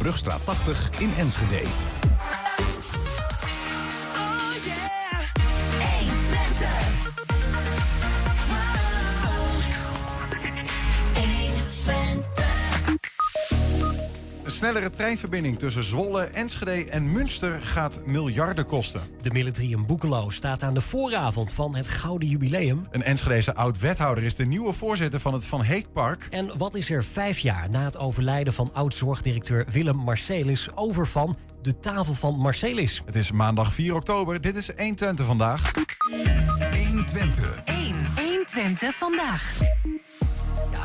Brugstraat 80 in Enschede. Snellere treinverbinding tussen Zwolle, Enschede en Münster gaat miljarden kosten. De Military in Boekelo staat aan de vooravond van het Gouden Jubileum. Een Enschedese oud-wethouder is de nieuwe voorzitter van het Van Heekpark. En wat is er vijf jaar na het overlijden van oud-zorgdirecteur Willem Marcelis over van de tafel van Marcelis? Het is maandag 4 oktober. Dit is 120 vandaag. 120. 1. 120 vandaag.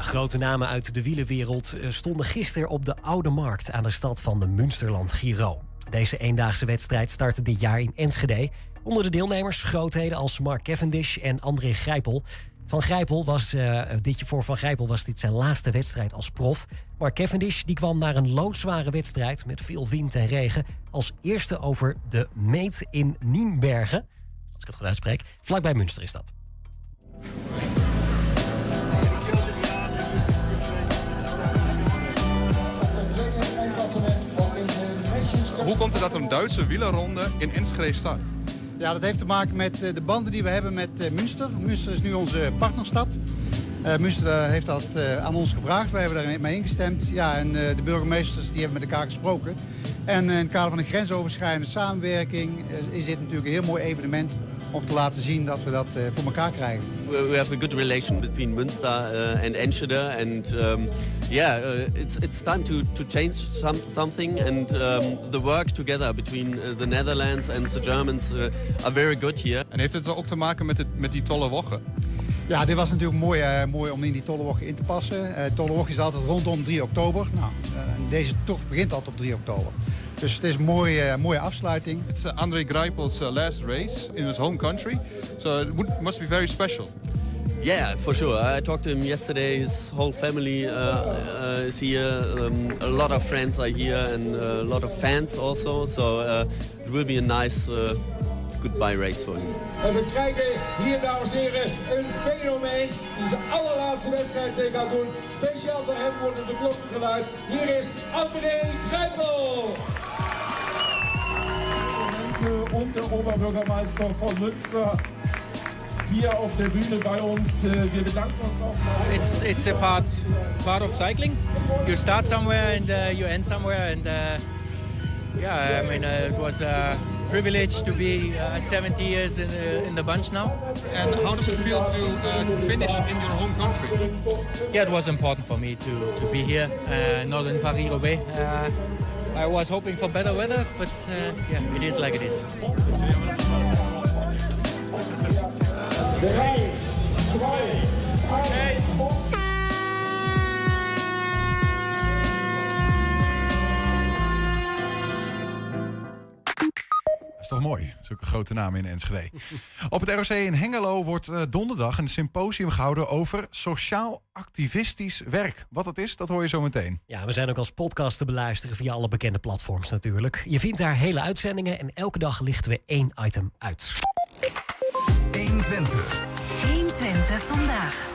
Grote namen uit de wielenwereld eh, stonden gisteren op de Oude Markt aan de stad van de Münsterland Giro. Deze eendaagse wedstrijd startte dit jaar in Enschede. Onder de deelnemers grootheden als Mark Cavendish en André Grijpel. Van Grijpel was, eh, dit, voor Van Grijpel was dit zijn laatste wedstrijd als prof. Maar Cavendish die kwam naar een loodzware wedstrijd met veel wind en regen... als eerste over de meet in Nienbergen. Als ik het goed uitspreek. Vlakbij Münster is dat. Hoe komt het dat een Duitse wielerronde in Enschede start? Ja, dat heeft te maken met eh, de banden die we hebben met eh, Münster. Münster is nu onze partnerstad. Uh, Münster uh, heeft dat uh, aan ons gevraagd. Wij hebben daarmee ingestemd. Ja, en de burgemeesters die hebben met elkaar gesproken. En in het kader van een grensoverschrijdende samenwerking is dit natuurlijk een heel mooi evenement om te laten zien dat we dat voor elkaar krijgen. We have a good relation between Münster and Enschede and um, yeah, it's it's time to to change some, something and um, the work together between the Netherlands and the Germans are very good here. En heeft het wel ook te maken met, het, met die tolle wochen? Ja, dit was natuurlijk mooi, uh, mooi om in die Tollewoche in te passen. Uh, Tollewoche is altijd rondom 3 oktober. Nou, uh, deze tocht begint altijd op 3 oktober. Dus het is een mooie, mooie afsluiting. It's uh, André Greipel's last race in his home country. So it would, must be very special. Yeah, for sure. I talked to him yesterday. His whole family uh, is here. Um, a lot of friends are here and a lot of fans also. So it will be a nice goodbye race for him. En we krijgen hier, dames en heren, een fenomeen die zijn allerlaatste wedstrijd tegen gaat doen. Speciaal voor hem worden de klokken geluid. Hier is André Grijpel. Und der Oberbürgermeister von Münster hier auf der Bühne bei uns. Wir bedanken uns auch. It's it's a part part of cycling. You start somewhere and uh, you end somewhere, and uh, yeah, I mean uh, it was a privilege to be uh, 70 years in the, in the bunch now. And how does it feel to, uh, to finish in your home country? Yeah, it was important for me to, to be here, uh, not in Paris-Roubaix. Uh, I was hoping for better weather, but uh, yeah, it is like it is. Drei, zwei, is toch mooi, zulke grote namen in Enschede. Op het ROC in Hengelo wordt uh, donderdag een symposium gehouden over sociaal activistisch werk. Wat dat is, dat hoor je zo meteen. Ja, we zijn ook als podcast te beluisteren via alle bekende platforms natuurlijk. Je vindt daar hele uitzendingen en elke dag lichten we één item uit. 120. 120 vandaag.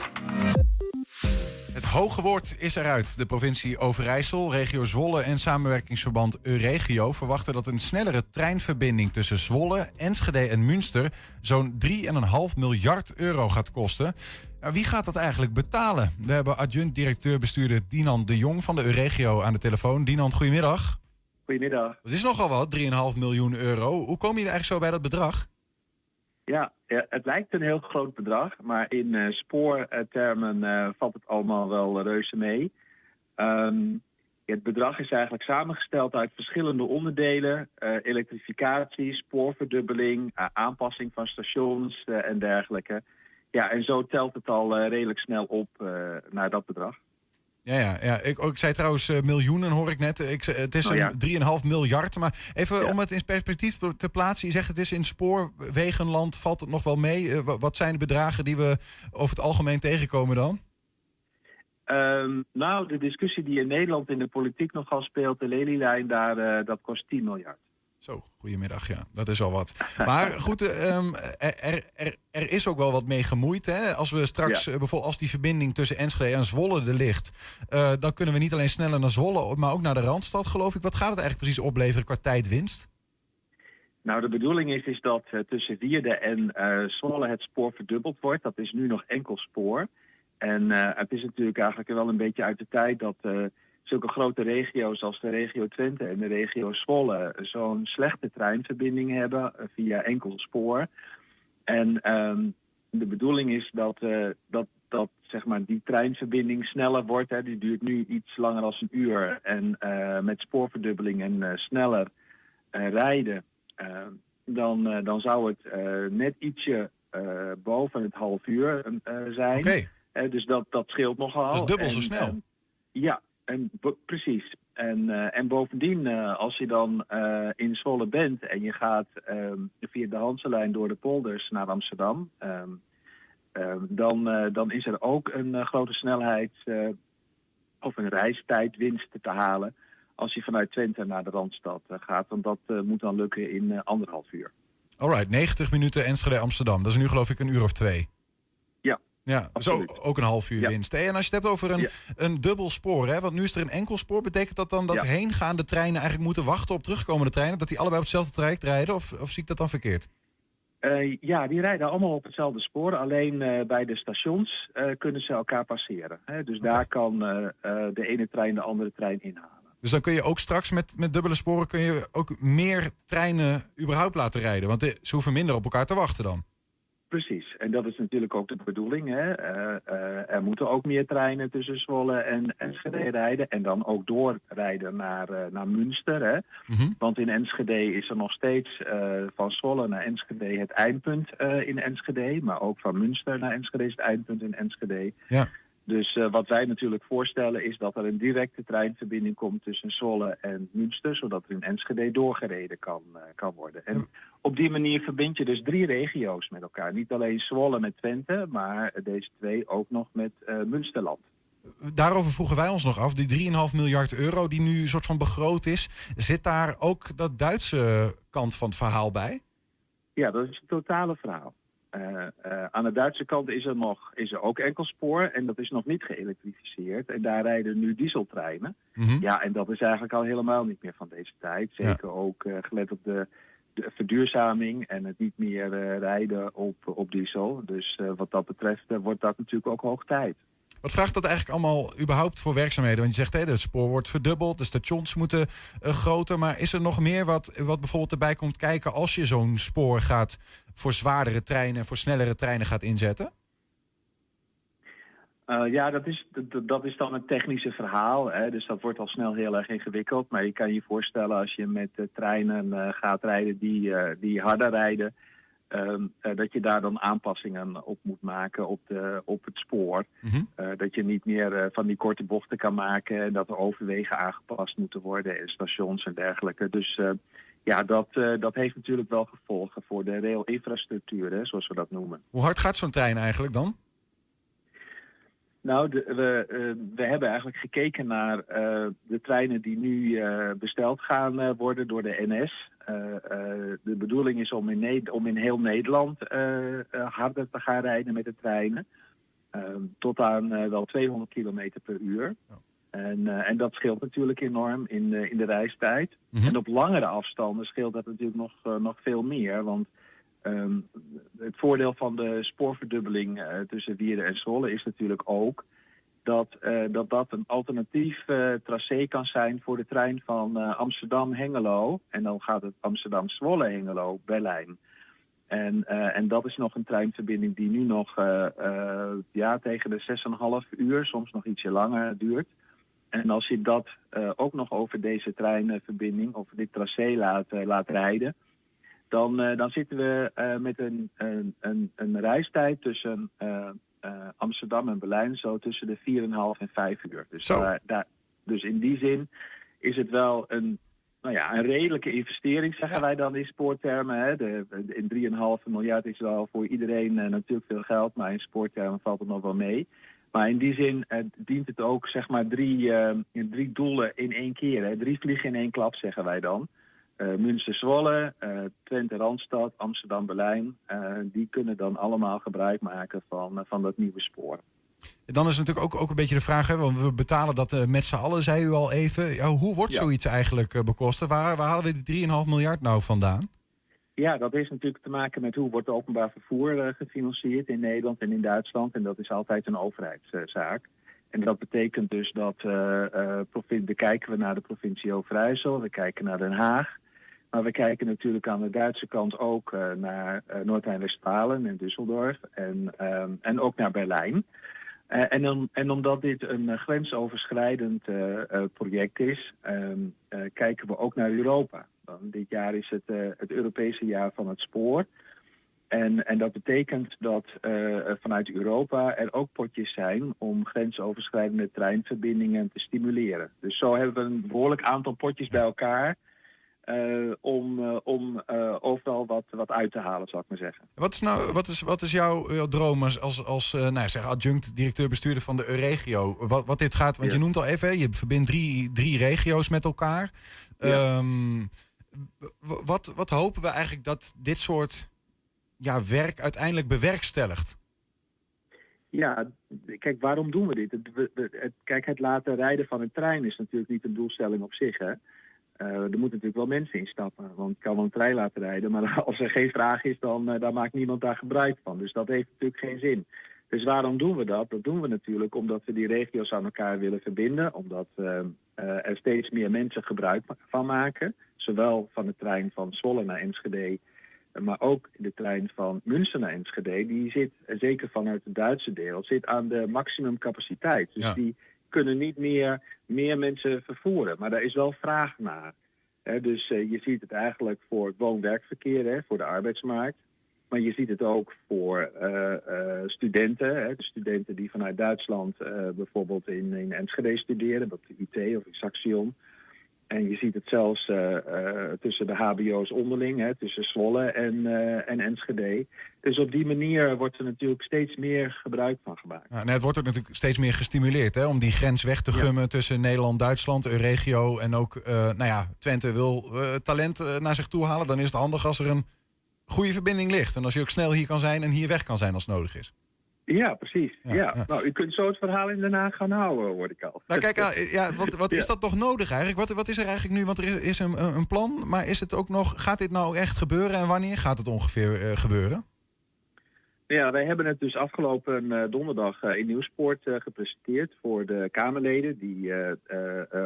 Het hoge woord is eruit. De provincie Overijssel, regio Zwolle en samenwerkingsverband Euregio verwachten dat een snellere treinverbinding tussen Zwolle, Enschede en Münster zo'n 3,5 miljard euro gaat kosten. Nou, wie gaat dat eigenlijk betalen? We hebben adjunct-directeur-bestuurder Dinan de Jong van de Euregio aan de telefoon. Dinan, goedemiddag. Goedemiddag. Het is nogal wat, 3,5 miljoen euro. Hoe kom je er eigenlijk zo bij dat bedrag? Ja, het lijkt een heel groot bedrag, maar in uh, spoortermen uh, valt het allemaal wel reuze mee. Um, het bedrag is eigenlijk samengesteld uit verschillende onderdelen: uh, elektrificatie, spoorverdubbeling, aanpassing van stations en dergelijke. Ja, en zo telt het al redelijk snel op naar dat bedrag. Ja, ja, ja. Ik, ik zei trouwens uh, miljoenen, hoor ik net. Ik, het is Oh, ja. een 3,5 miljard. Maar even Ja. om het in perspectief te plaatsen. Je zegt het is in spoorwegenland, valt het nog wel mee? Eh, wa- wat zijn de bedragen die we over het algemeen tegenkomen dan? Ehm, nou, de discussie die in Nederland in de politiek nogal speelt, de lelielijn, daar, eh, dat kost 10 miljard. Zo, goedemiddag, ja. Dat is al wat. Maar goed, ehm, er, er, er is ook wel wat mee gemoeid. Hè? Als we straks, Ja. eh, bijvoorbeeld als die verbinding tussen Enschede en Zwolle er ligt... eh, dan kunnen we niet alleen sneller naar Zwolle, maar ook naar de Randstad, geloof ik. Wat gaat het eigenlijk precies opleveren qua tijdwinst? Nou, de bedoeling is, is dat eh, tussen Wierde en Zwolle het spoor verdubbeld wordt. Dat is nu nog enkel spoor. En het is natuurlijk eigenlijk wel een beetje uit de tijd dat zulke grote regio's als de regio Twente en de regio Zwolle zo'n slechte treinverbinding hebben eh, via enkel spoor. En ehm, de bedoeling is dat, eh, dat, dat zeg maar, die treinverbinding sneller wordt. Hè. Die duurt nu iets langer dan een uur. En eh, met spoorverdubbeling en sneller rijden, dan, dan zou het net ietsje boven het half uur zijn. Dus dat, dat scheelt nogal. Dat is dubbel zo snel. ja, en precies. En, eh, en bovendien, eh, als je dan eh, in Zwolle bent en je gaat ehm, via de Hanselijn door de polders naar Amsterdam, ehm, ehm, dan, dan is er ook een grote snelheid of een reistijdwinst te halen als je vanuit Twente naar de Randstad gaat. Want dat moet dan lukken in anderhalf uur. alright. 90 minuten Enschede-Amsterdam. Dat is nu geloof ik een uur of twee. Ja, zo ook een half uur Ja. winst. Hey, en als je het hebt over een, Ja. een dubbel spoor, hè, want nu is er een enkel spoor, betekent dat dan dat Ja. heengaande treinen eigenlijk moeten wachten op terugkomende treinen, dat die allebei op hetzelfde traject rijden, of, of zie ik dat dan verkeerd? Eh, ja, die rijden allemaal op hetzelfde spoor. Alleen eh, bij de stations eh, kunnen ze elkaar passeren. Hè? Dus daar kan de ene trein de andere trein inhalen. Dus dan kun je ook straks met, met dubbele sporen kun je ook meer treinen überhaupt laten rijden, want de- ze hoeven minder op elkaar te wachten dan. Precies. En dat is natuurlijk ook de bedoeling. Hè? Eh, eh, er moeten ook meer treinen tussen Zwolle en Enschede rijden. En dan ook doorrijden naar, eh, naar Münster. Hè? Mhm. Want in Enschede is er nog steeds van Zwolle naar Enschede het eindpunt in Enschede. Maar ook van Münster naar Enschede is het eindpunt in Enschede. Ja. Dus eh, wat wij natuurlijk voorstellen is dat er een directe treinverbinding komt tussen Zwolle en Münster. Zodat er in Enschede doorgereden kan, eh, kan worden. En op die manier verbind je dus drie regio's met elkaar. Niet alleen Zwolle met Twente, maar deze twee ook nog met eh, Münsterland. Daarover vroegen wij ons nog af, die 3,5 miljard euro die nu een soort van begroot is, zit daar ook dat Duitse kant van het verhaal bij? Ja, dat is het totale verhaal. Eh, eh, aan de Duitse kant is er, nog, is er ook enkel spoor en dat is nog niet geëlektrificeerd. En daar rijden nu dieseltreinen. Mhm. Ja, en dat is eigenlijk al helemaal niet meer van deze tijd. Zeker ook eh, gelet op de, de verduurzaming en het niet meer rijden op, op diesel. Dus wat dat betreft wordt dat natuurlijk ook hoog tijd. Wat vraagt dat eigenlijk allemaal überhaupt voor werkzaamheden? Want je zegt, hè, het spoor wordt verdubbeld, de stations moeten eh, groter. Maar is er nog meer wat, wat bijvoorbeeld erbij komt kijken als je zo'n spoor gaat voor zwaardere treinen, voor snellere treinen gaat inzetten? Eh, ja, dat is, dat, is dan het technische verhaal. Hè? Dus dat wordt al snel heel erg ingewikkeld. Maar je kan je voorstellen als je met eh, treinen gaat rijden die, die harder rijden. Ehm, eh, dat je daar dan aanpassingen op moet maken op, de, op het spoor. Mhm. Eh, dat je niet meer eh, van die korte bochten kan maken. En dat er overwegen aangepast moeten worden en stations en dergelijke. Dus ja, dat, dat heeft natuurlijk wel gevolgen voor de railinfrastructuur, hè, zoals we dat noemen. Hoe hard gaat zo'n trein eigenlijk dan? Nou, de, we, eh, we hebben eigenlijk gekeken naar eh, de treinen die nu eh, besteld gaan worden door de NS. De bedoeling is om in, Ne- om in heel Nederland harder te gaan rijden met de treinen. Eh, tot aan wel 200 kilometer per uur. En, en dat scheelt natuurlijk enorm in, de in de reistijd. Mhm. En op langere afstanden scheelt dat natuurlijk nog, nog veel meer. Want ehm, het voordeel van de spoorverdubbeling eh, tussen Wieren en Zwolle is natuurlijk ook dat eh, dat, dat een alternatief eh, tracé kan zijn voor de trein van Amsterdam-Hengelo. En dan gaat het Amsterdam-Zwolle-Hengelo-Berlijn. En, en dat is nog een treinverbinding die nu nog ja, tegen de 6,5 uur, soms nog ietsje langer duurt. En als je dat ook nog over deze treinverbinding, over dit tracé laat rijden, dan, eh, dan zitten we eh, met een, een, een, een reistijd tussen eh, Amsterdam en Berlijn zo tussen de 4,5 en 5 uur. Dus, daar- daar, dus in die zin is het wel een, nou ja, een redelijke investering, zeggen wij dan in spoortermen. Hè. De, in 3,5 miljard is wel voor iedereen natuurlijk veel geld, maar in spoortermen valt het nog wel mee. Maar in die zin dient het ook zeg maar drie, drie doelen in één keer. Hè. Drie vliegen in één klap, zeggen wij dan. Eh, Münster-Zwolle, eh, Twente-Randstad, Amsterdam-Berlijn, eh, die kunnen dan allemaal gebruik maken van, van dat nieuwe spoor. Dan is natuurlijk ook, ook een beetje de vraag, hè, want we betalen dat met z'n allen, zei u al even. Ja, hoe wordt Ja. zoiets eigenlijk bekostigd? Waar, waar halen we die 3,5 miljard nou vandaan? Ja, dat heeft natuurlijk te maken met hoe wordt openbaar vervoer gefinancierd in Nederland en in Duitsland. En dat is altijd een overheidszaak. En dat betekent dus dat dan kijken we naar de provincie Overijssel, we kijken naar Den Haag. Maar we kijken natuurlijk aan de Duitse kant ook eh, naar eh, Noord-Rijn-Westfalen en Düsseldorf en, ehm, en ook naar Berlijn. Eh, en, en omdat dit een grensoverschrijdend project is, ehm, eh, kijken we ook naar Europa. Dit jaar is het het Europese jaar van het spoor. En, en dat betekent dat vanuit Europa er ook potjes zijn om grensoverschrijdende treinverbindingen te stimuleren. Dus zo hebben we een behoorlijk aantal potjes bij elkaar eh, om, eh, om eh, overal wat, wat uit te halen, zal ik maar zeggen. Wat is, nou, wat is, wat is jouw, droom als, als, als nou, zeg, adjunct directeur-bestuurder van de Euregio? Wat, wat dit gaat, want Ja. je noemt al even, hè, je verbindt drie, drie regio's met elkaar. Ja. Ehm, wat, wat hopen we eigenlijk dat dit soort ja, werk uiteindelijk bewerkstelligt? Ja, kijk, waarom doen we dit? Het, het- kijk, het laten rijden van een trein is natuurlijk niet een doelstelling op zich. Hè? Eh, er moeten natuurlijk wel mensen instappen, want ik kan wel een trein laten rijden. Maar als er geen vraag is, dan, eh, dan maakt niemand daar gebruik van. Dus dat heeft natuurlijk geen zin. Dus waarom doen we dat? Dat doen we natuurlijk omdat we die regio's aan elkaar willen verbinden. Omdat eh, er steeds meer mensen gebruik van maken. Zowel van de trein van Zwolle naar Enschede, maar ook de trein van Münster naar Enschede. Die zit, zeker vanuit het Duitse deel, zit aan de maximumcapaciteit. Dus Ja. die kunnen niet meer, meer mensen vervoeren. Maar daar is wel vraag naar. Dus eh, je ziet het eigenlijk voor het woon-werkverkeer, voor de arbeidsmarkt. Maar je ziet het ook voor eh, eh, studenten. Hè, de studenten die vanuit Duitsland bijvoorbeeld in, in Enschede studeren, op de UT of in Saxion. En je ziet het zelfs eh, eh, tussen de hbo's onderling, hè, tussen Zwolle en, eh, en Enschede. Dus op die manier wordt er natuurlijk steeds meer gebruik van gemaakt. Nou, het wordt ook natuurlijk steeds meer gestimuleerd hè, om die grens weg te Ja. gummen tussen Nederland, Duitsland, Euregio en ook, nou ja, Twente wil talent naar zich toe halen. Dan is het handig als er een goede verbinding ligt. En als je ook snel hier kan zijn en hier weg kan zijn als nodig is. Ja, precies. Ja, Ja, ja. Nou, u kunt zo het verhaal in Den Haag gaan houden, hoor ik al. Nou kijk, ja, wat, wat is dat nog nodig eigenlijk? Wat, wat is er eigenlijk nu? Want er is, is een, een plan, maar is het ook nog, gaat dit nou echt gebeuren en wanneer gaat het ongeveer eh, gebeuren? Ja, wij hebben het dus afgelopen eh, donderdag eh, in Nieuwsport eh, gepresenteed voor de Kamerleden die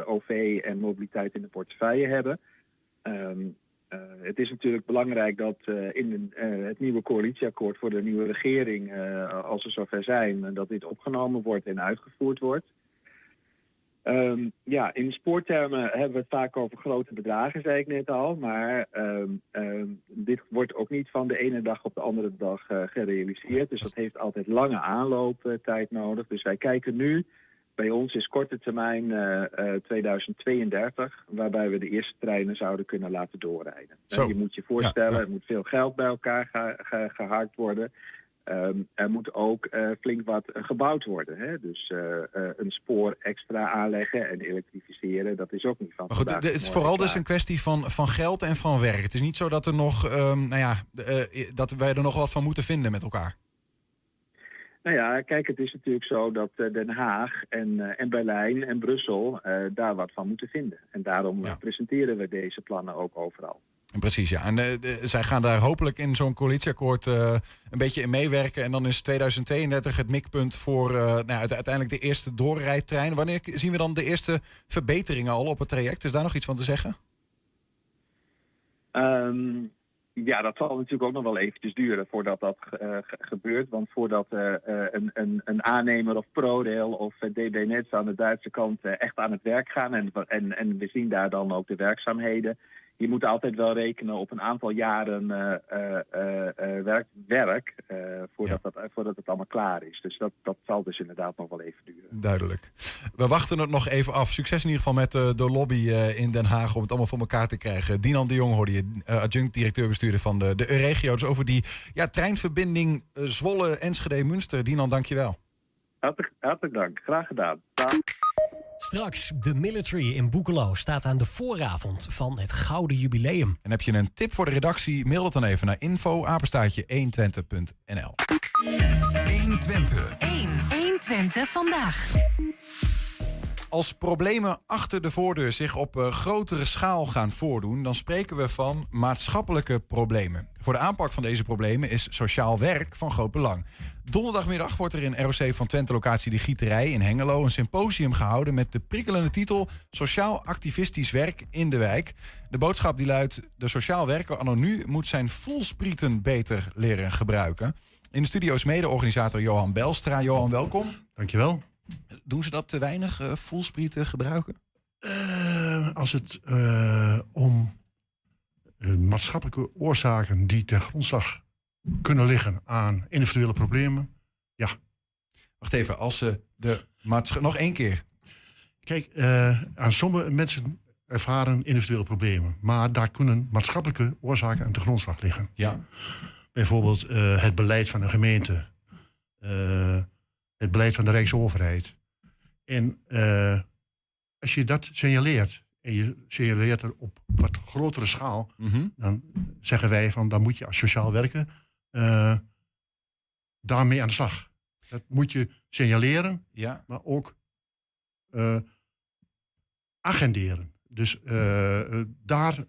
OV en mobiliteit in de portefeuille hebben. Eh, het is natuurlijk belangrijk dat eh, in eh, het nieuwe coalitieakkoord voor de nieuwe regering, eh, als we zover zijn, eh, dat dit opgenomen wordt en uitgevoerd wordt. Ehm, ja, in spoortermen hebben we het vaak over grote bedragen, zei ik net al. Maar ehm, ehm, dit wordt ook niet van de ene dag op de andere dag eh, gerealiseerd. Dus dat heeft altijd lange aanlooptijd nodig. Dus wij kijken nu, bij ons is korte termijn eh, eh, 2032, waarbij we de eerste treinen zouden kunnen laten doorrijden. Zo. En je moet je voorstellen, Ja, ja. er moet veel geld bij elkaar ge- ge- geharkt worden. Ehm, er moet ook eh, flink wat eh, gebouwd worden. Hè? Dus eh, eh, een spoor extra aanleggen en elektrificeren, dat is ook niet van Maar goed, het is vooral dus een kwestie van, van geld en van werk. Het is niet zo dat er nog, ehm, nou ja, eh, dat wij er nog wat van moeten vinden met elkaar. Nou ja, kijk, het is natuurlijk zo dat eh, Den Haag en, eh, en Berlijn en Brussel eh, daar wat van moeten vinden. En daarom Ja. presenteren we deze plannen ook overal. Precies, ja. En de- zij gaan daar hopelijk in zo'n coalitieakkoord een beetje in meewerken. En dan is 2032 het mikpunt voor nou, uiteindelijk de eerste doorrijtrein. Wanneer zien we dan de eerste verbeteringen al op het traject? Is daar nog iets van te zeggen? Ehm, ja, dat zal natuurlijk ook nog wel eventjes duren voordat dat ge- gebeurt. Want voordat eh, eh, een, een, een aannemer of ProRail of DB Netz aan de Duitse kant echt aan het werk gaan... En, en, en we zien daar dan ook de werkzaamheden... Je moet altijd wel rekenen op een aantal jaren eh, eh, eh, werk, werk voordat, dat, voordat het allemaal klaar is. Dus dat, dat zal dus inderdaad nog wel even duren. Duidelijk. We wachten het nog even af. Succes in ieder geval met de lobby in Den Haag om het allemaal voor elkaar te krijgen. Dinan de Jong hoorde je, adjunct directeur-bestuurder van de, de Euregio. Dus over die ja, treinverbinding Zwolle, Enschede, Münster. Dinan, dankjewel. Hartelijk, hartelijk dank. Graag gedaan. Dag. Straks, de military in Boekelo staat aan de vooravond van het Gouden Jubileum. En heb je een tip voor de redactie? Mail het dan even naar info 120.nl. 120. 1. 120 vandaag. Als problemen achter de voordeur zich op uh, grotere schaal gaan voordoen, dan spreken we van maatschappelijke problemen. Voor de aanpak van deze problemen is sociaal werk van groot belang. Donderdagmiddag wordt er in ROC van Twente locatie De Gieterij in Hengelo een symposium gehouden met de prikkelende titel Sociaal activistisch werk in de wijk. De boodschap die luidt: de sociaal werker anno nu moet zijn voelsprieten beter leren gebruiken. In de studio is mede-organisator Johan Belstra. Johan, welkom. Dankjewel. Doen ze dat te weinig, uh, voelsprieten gebruiken? Uh, als het uh, om maatschappelijke oorzaken die ten grondslag kunnen liggen aan individuele problemen, ja. Wacht even, als ze de nog één keer. Kijk, aan sommige mensen ervaren individuele problemen, maar daar kunnen maatschappelijke oorzaken aan de grondslag liggen. Ja. Bijvoorbeeld het beleid van een gemeente het beleid van de Rijksoverheid. En uh, als je dat signaleert, en je signaleert er op wat grotere schaal, mm -hmm. dan zeggen wij van dan moet je als sociaal werker uh, daarmee aan de slag. Dat moet je signaleren, ja. maar ook uh, agenderen. Dus daar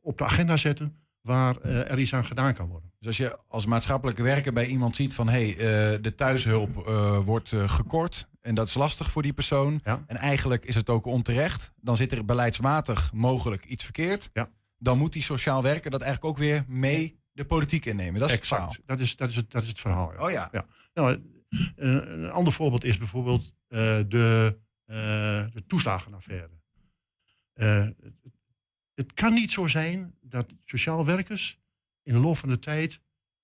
op de agenda zetten waar er iets aan gedaan kan worden. Dus als je als maatschappelijke werker bij iemand ziet van hé, hey, uh, de thuishulp uh, wordt gekort en dat is lastig voor die persoon. Ja. En eigenlijk is het ook onterecht. Dan zit er beleidsmatig mogelijk iets verkeerd. Ja. Dan moet die sociaal werker dat eigenlijk ook weer mee de politiek innemen. Dat is exact. het verhaal. Dat is, dat is, het, dat is het verhaal. Ja. Oh ja. ja. Nou, een, een, ander voorbeeld is bijvoorbeeld de, de toeslagenaffaire. Het kan niet zo zijn dat sociaal werkers in de loop van de tijd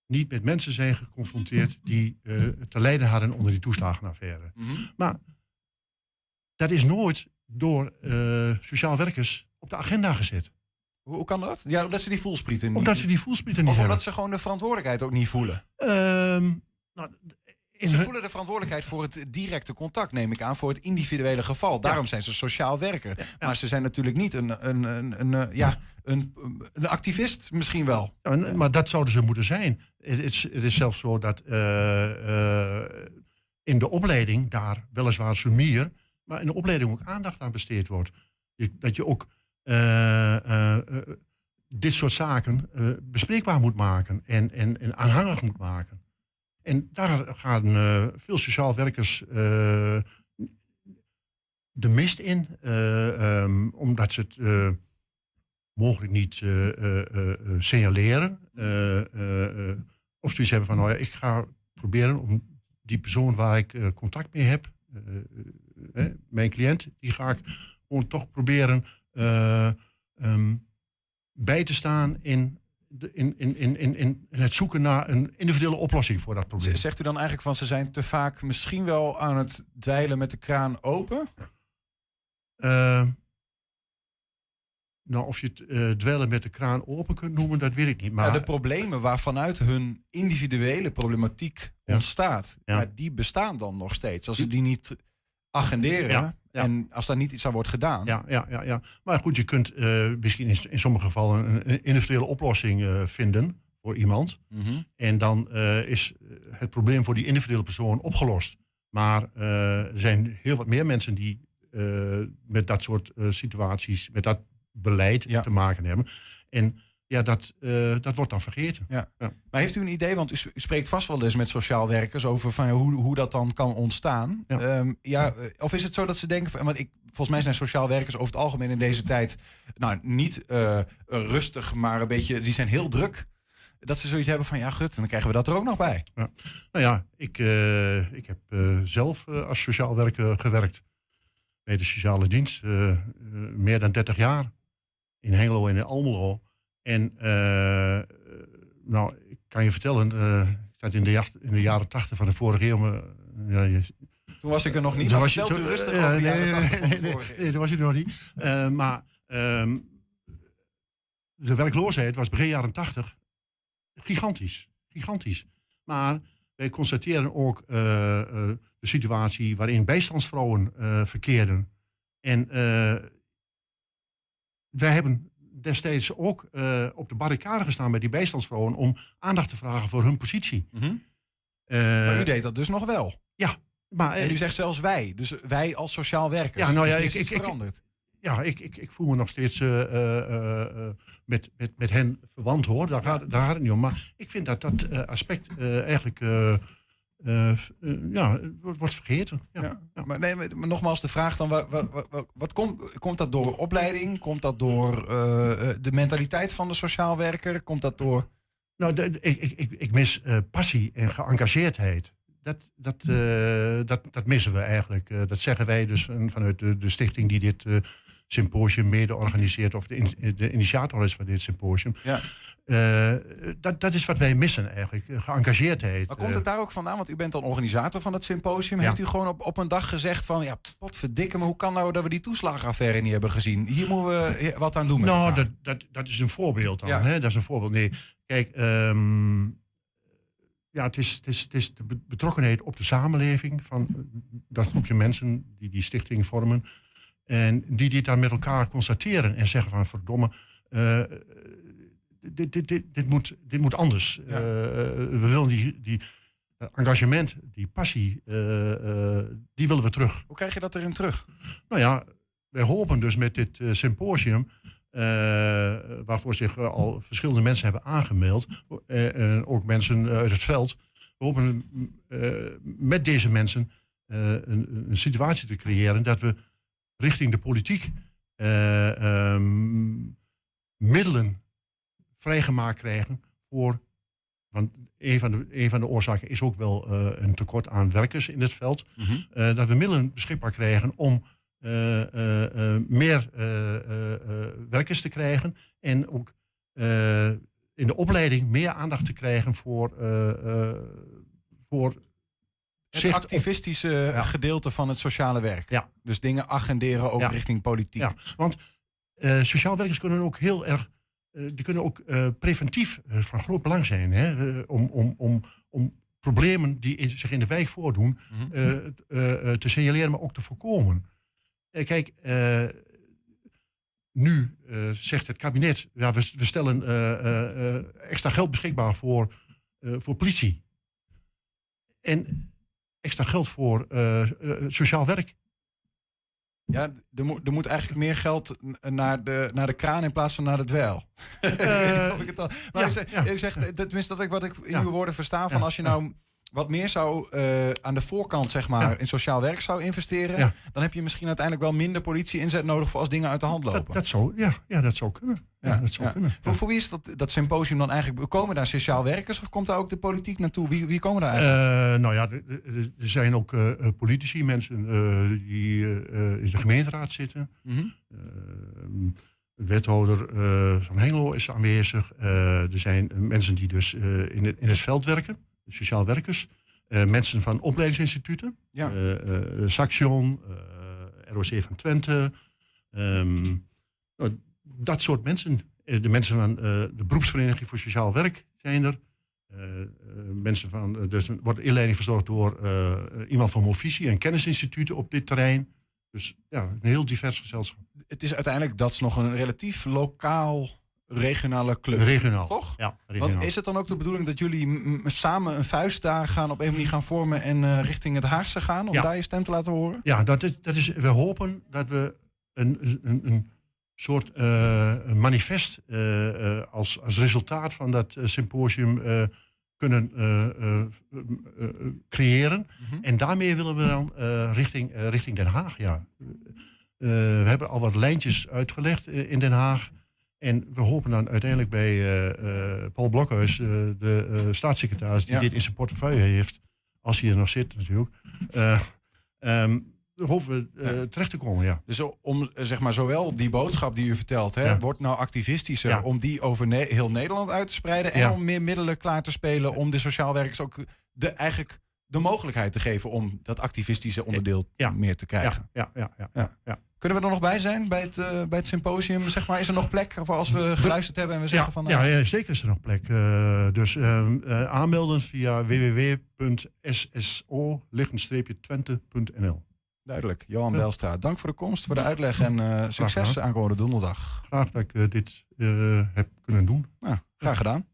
niet met mensen zijn geconfronteerd die uh, te lijden hadden onder die toeslagenaffaire. Mm -hmm. Maar dat is nooit door uh, sociaal werkers op de agenda gezet. Hoe, kan dat? Ja, omdat ze die voelsprieten niet Omdat ze die voelsprieten niet of hebben. omdat ze gewoon de verantwoordelijkheid ook niet voelen. Uh, nou, ze voelen de verantwoordelijkheid voor het directe contact, neem ik aan, voor het individuele geval. Daarom ja. zijn ze sociaal werker. Ja. Maar ze zijn natuurlijk niet een, een, een, een, een ja, een, een, activist, misschien wel. Maar dat zouden ze moeten zijn. Het is, het is zelfs zo dat uh, uh, in de opleiding daar weliswaar sumier, maar in de opleiding ook aandacht aan besteed wordt. Dat je ook uh, dit soort zaken bespreekbaar moet maken en, en, en aanhangig moet maken. En daar gaan uh, veel sociaal werkers uh, de mist in, uh, um, omdat ze het mogelijk niet signaleren. of zoiets hebben van, nou ja, ik ga proberen om die persoon waar ik contact mee heb, mijn cliënt, die ga ik gewoon toch proberen um, bij te staan in in, in, in, in, in het zoeken naar een individuele oplossing voor dat probleem. Zegt u dan eigenlijk van ze zijn te vaak misschien wel aan het dweilen met de kraan open? Uh, nou, of je het uh, dweilen met de kraan open kunt noemen, dat weet ik niet. Maar ja, de problemen waarvanuit hun individuele problematiek ja. ontstaat, ja. maar die bestaan dan nog steeds. Als ze die niet agenderen, ja. En als daar niet iets aan wordt gedaan. Ja, ja, ja, ja. maar goed, je kunt uh, misschien in, in, sommige gevallen een, een individuele oplossing uh, vinden voor iemand. Mm -hmm. En dan uh, is het probleem voor die individuele persoon opgelost. Maar er zijn heel wat meer mensen die met dat soort situaties, met dat beleid ja. te maken hebben. En ja, dat, uh, dat wordt dan vergeten. Ja. ja. Maar heeft u een idee, want u spreekt vast wel eens met sociaal werkers over van, hoe, hoe dat dan kan ontstaan. Ja. Um, ja, of is het zo dat ze denken, van, want ik, volgens mij zijn sociaal werkers over het algemeen in deze tijd nou, niet uh, rustig, maar een beetje, die zijn heel druk. Dat ze zoiets hebben van, ja gut, dan krijgen we dat er ook nog bij. Ja. Nou ja, ik, uh, ik heb zelf als sociaal werker gewerkt bij de sociale dienst, meer dan 30 jaar. In Hengelo en in Almelo. En uh, nou, ik kan je vertellen, uh, ik zat in de, jacht, in de jaren tachtig van de vorige eeuw. Ja, je, toen was ik er nog niet, maar vertelt u rustig over de jaren de vorige nee, nee, toen was ik er nog niet. maar um, de werkloosheid was begin jaren tachtig gigantisch. Gigantisch. Maar wij constateren ook de situatie waarin bijstandsvrouwen verkeerden. En eh, wij hebben destijds ook eh, op de barricade gestaan bij die bijstandsvrouwen om aandacht te vragen voor hun positie. Mhm. Eh, Maar u deed dat dus nog wel. Ja, maar... En u eh, zegt zelfs wij. Dus wij als sociaal werkers. Ja, nou Dus ja, er is ik- iets ik- veranderd. ja, ik, ik, ik voel me nog steeds eh, eh, eh, eh, met, met, met hen verwant hoor. Daar gaat, daar gaat het niet om. Maar ik vind dat dat eh, aspect eh, eigenlijk eh, eh, eh, ja, wordt, wordt vergeten. Ja. Ja. Maar, nee, maar maar nogmaals de vraag dan, wat, wat, wat, wat komt, komt dat door opleiding? Komt dat door eh, de mentaliteit van de sociaal werker? Komt dat door... Nou, de- de- ik, ik, ik, mis passie en geëngageerdheid. Dat, dat, dat, dat missen we eigenlijk. Dat zeggen wij dus van- vanuit de, de stichting die dit symposium mede organiseert, of de, in- de initiator is van dit symposium. Ja. Eh, dat, dat is wat wij missen eigenlijk, eh, geëngageerdheid. Maar komt Eh, het daar ook vandaan? Want u bent dan organisator van dat symposium. Ja. Heeft u gewoon op, op een dag gezegd van... ja, potverdikke me, hoe kan nou dat we die toeslagenaffaire niet hebben gezien? Hier moeten we wat aan doen met Nou, dat, dat, dat is een voorbeeld dan. Ja. Hè? Dat is een voorbeeld. Nee, kijk, ehm, ja, het is, het, is, het is de be- betrokkenheid op de samenleving van eh, dat groepje mensen die die stichting vormen. En die dit dan met elkaar constateren en zeggen van verdomme, eh, dit, dit, dit, dit, moet, dit moet anders. Ja. Eh, we willen die, die eh, engagement, die passie, eh, eh, die willen we terug. Hoe krijg je dat erin terug? Nou ja, wij hopen dus met dit eh, symposium, eh, waarvoor zich eh, al verschillende mensen hebben aangemeld, eh, en ook mensen eh, uit het veld, we hopen eh, met deze mensen eh, een, een situatie te creëren dat we richting de politiek eh, ehm, middelen vrijgemaakt krijgen voor. Want een van de, een van de oorzaken is ook wel eh, een tekort aan werkers in het veld. Mhm. Eh, dat we middelen beschikbaar krijgen om meer werkers te krijgen. En ook in de opleiding meer aandacht te krijgen voor, voor Het op- activistische gedeelte van het sociale werk. Ja. Dus dingen agenderen ook richting politiek. Ja, want eh, sociaal werkers kunnen ook heel erg, eh, die kunnen ook eh, preventief van groot belang zijn. Hè, om, om, om, om problemen die in- zich in de wijk voordoen Mhm. te signaleren, maar ook te voorkomen. Kijk, nu zegt het kabinet, ja, we, we stellen extra geld beschikbaar voor, voor politie. En extra geld voor eh, eh, sociaal werk. Ja, er moet, er moet eigenlijk meer geld naar de, naar de kraan in plaats van naar de dweil. ik of ik het al... Maar ja, ik zeg, ja. ik zeg tenminste dat ik wat ik in uw woorden versta van als je nou wat meer zou eh, aan de voorkant zeg maar Ja. in sociaal werk zou investeren, Ja. dan heb je misschien uiteindelijk wel minder politie inzet nodig voor als dingen uit de hand lopen. Dat, dat, zou, ja, ja, dat zou kunnen. Ja, dat zou kunnen. Voor, voor wie is dat, dat symposium dan eigenlijk? Komen daar sociaal werkers of komt daar ook de politiek naartoe? Wie, wie komen daar eigenlijk? Eh, nou ja, er- zijn ook eh, politici, mensen die in de gemeenteraad zitten. Mhm. Wethouder van Hengelo is aanwezig. Er zijn mensen die dus in, het, in het veld werken, sociaal werkers. Eh, mensen van opleidingsinstituten. Ja. Eh, eh, Saxion, ROC van Twente. Ehm, nou, dat soort mensen. De mensen van de beroepsvereniging voor sociaal werk zijn er. Mensen van, dus er wordt inleiding verzorgd door iemand van Movisie en kennisinstituten op dit terrein. Dus ja, een heel divers gezelschap. Het is uiteindelijk dat is nog een relatief lokaal regionale club. Regionaal. Toch? Ja, regionaal. Want is het dan ook de bedoeling dat jullie samen een vuist daar gaan op een manier gaan vormen en eh, richting het Haagse gaan om Ja. daar je stem te laten horen? Ja, dat is, dat is, we hopen dat we een, een, een soort eh, een manifest eh, als, als resultaat van dat symposium kunnen creëren. Mhm. En daarmee willen we dan richting, richting Den Haag. Ja. We hebben al wat lijntjes uitgelegd in Den Haag. En we hopen dan uiteindelijk bij eh, eh, Paul Blokhuis, eh, de staatssecretaris, die Ja. dit in zijn portefeuille heeft, als hij er nog zit natuurlijk. ehm, hopen we terecht te komen, ja. Dus om zeg maar zowel die boodschap die u vertelt, hè, Ja. wordt nou activistischer, Ja. om die over Ne- heel Nederland uit te spreiden en Ja. om meer middelen klaar te spelen om de sociaal werkers ook de, eigenlijk de mogelijkheid te geven om dat activistische onderdeel meer te krijgen. Ja, ja, ja, Ja. Ja. ja. Kunnen we er nog bij zijn bij het, eh, bij het symposium? Zeg maar, is er nog plek voor als we geluisterd hebben en we zeggen ja, van... ja, nou, ja, zeker is er nog plek. Eh, dus ehm, eh, aanmelden via www.sso-twente.nl. Duidelijk. Johan Belstra, dank voor de komst, voor de uitleg en succes aankomende donderdag. Graag dat ik dit heb kunnen doen. Nou, graag gedaan.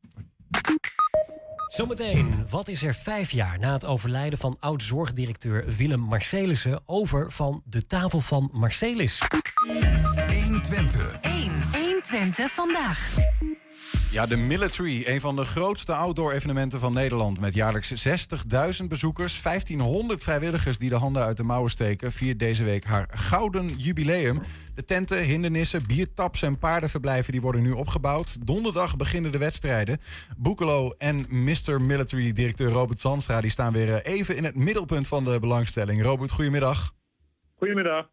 Zometeen, wat is er vijf jaar na het overlijden van oud-zorgdirecteur Willem Marcelissen over van de tafel van Marcelis? 120. 1. 120 vandaag. Ja, de Military, een van de grootste outdoor-evenementen van Nederland. Met jaarlijks 60.000 bezoekers, 1500 vrijwilligers die de handen uit de mouwen steken. viert deze week haar gouden jubileum. De tenten, hindernissen, biertaps en paardenverblijven die worden nu opgebouwd. Donderdag beginnen de wedstrijden. Boekelo en Mr. Military-directeur Robert Zandstra die staan weer even in het middelpunt van de belangstelling. Robert, goedemiddag. Goedemiddag.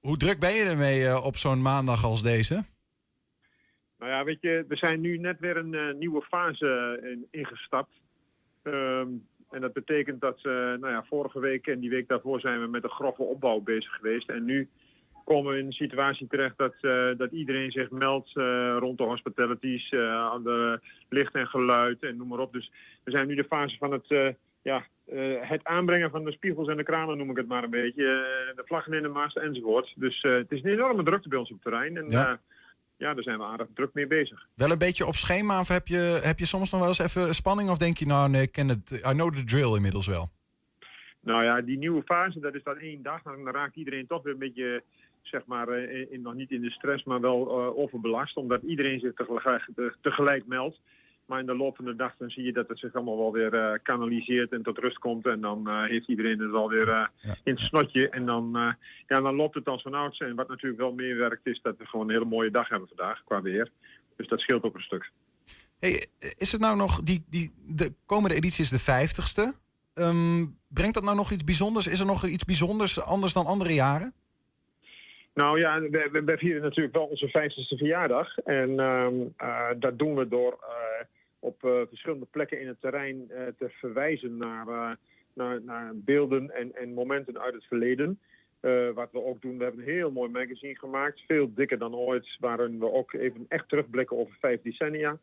Hoe druk ben je ermee op zo'n maandag als deze? Nou ja, weet je, we zijn nu net weer een uh, nieuwe fase in, ingestapt. Um, en dat betekent dat, uh, nou ja, vorige week en die week daarvoor zijn we met een grove opbouw bezig geweest. En nu komen we in een situatie terecht dat, uh, dat iedereen zich meldt rond de hospitalities, aan de licht en geluid en noem maar op. Dus we zijn nu de fase van het, ja, het aanbrengen van de spiegels en de kranen, noem ik het maar een beetje. de vlaggen in de mast enzovoort. Dus het is een enorme drukte bij ons op het terrein. En, ja ja, daar zijn we aardig druk mee bezig. Wel een beetje op schema of heb je, heb je soms nog wel eens even spanning? Of denk je nou, nee, ik ken het, I know the drill inmiddels wel? Nou ja, die nieuwe fase, dat is dan één dag. Dan raakt iedereen toch weer een beetje, zeg maar, in, nog niet in de stress, maar wel uh, overbelast. Omdat iedereen zich tegelijk, tegelijk meldt. Maar in de loop van de dag dan zie je dat het zich allemaal wel weer uh, kanaliseert en tot rust komt. En dan uh, heeft iedereen het alweer uh, ja. in het snotje. En dan, ja, dan loopt het als vanouds. En wat natuurlijk wel meewerkt is dat we gewoon een hele mooie dag hebben vandaag qua weer. Dus dat scheelt ook een stuk. Hey, is het nou nog, die, die, de komende editie is de vijftigste. Um, brengt dat nou nog iets bijzonders? Is er nog iets bijzonders anders dan andere jaren? Nou ja, we, we, we vieren natuurlijk wel onze vijftigste verjaardag. En um, dat doen we door op uh, verschillende plekken in het terrein uh, te verwijzen naar, uh, naar, naar, beelden en, en, momenten uit het verleden. wat we ook doen, we hebben een heel mooi magazine gemaakt, veel dikker dan ooit, waarin we ook even echt terugblikken over vijf decennia.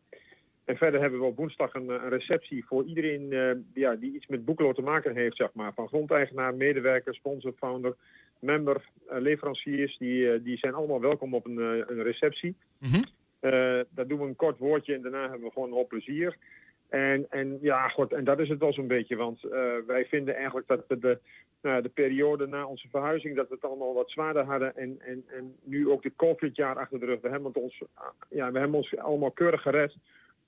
En verder hebben we op woensdag een, een receptie voor iedereen ja, die iets met Boekelo te maken heeft, zeg maar. Van grondeigenaar, medewerker, sponsor, founder, member, leveranciers, die, die zijn allemaal welkom op een, een receptie. Mm. Uh, daar doen we een kort woordje en daarna hebben we gewoon een hoop plezier. En, en ja, goed, en dat is het wel zo'n beetje. Want uh, wij vinden eigenlijk dat we de, uh, de periode na onze verhuizing, dat we het allemaal wat zwaarder hadden. En, en, en nu ook de COVID-jaar achter de rug. We hebben, ons, ja, we hebben ons allemaal keurig gered.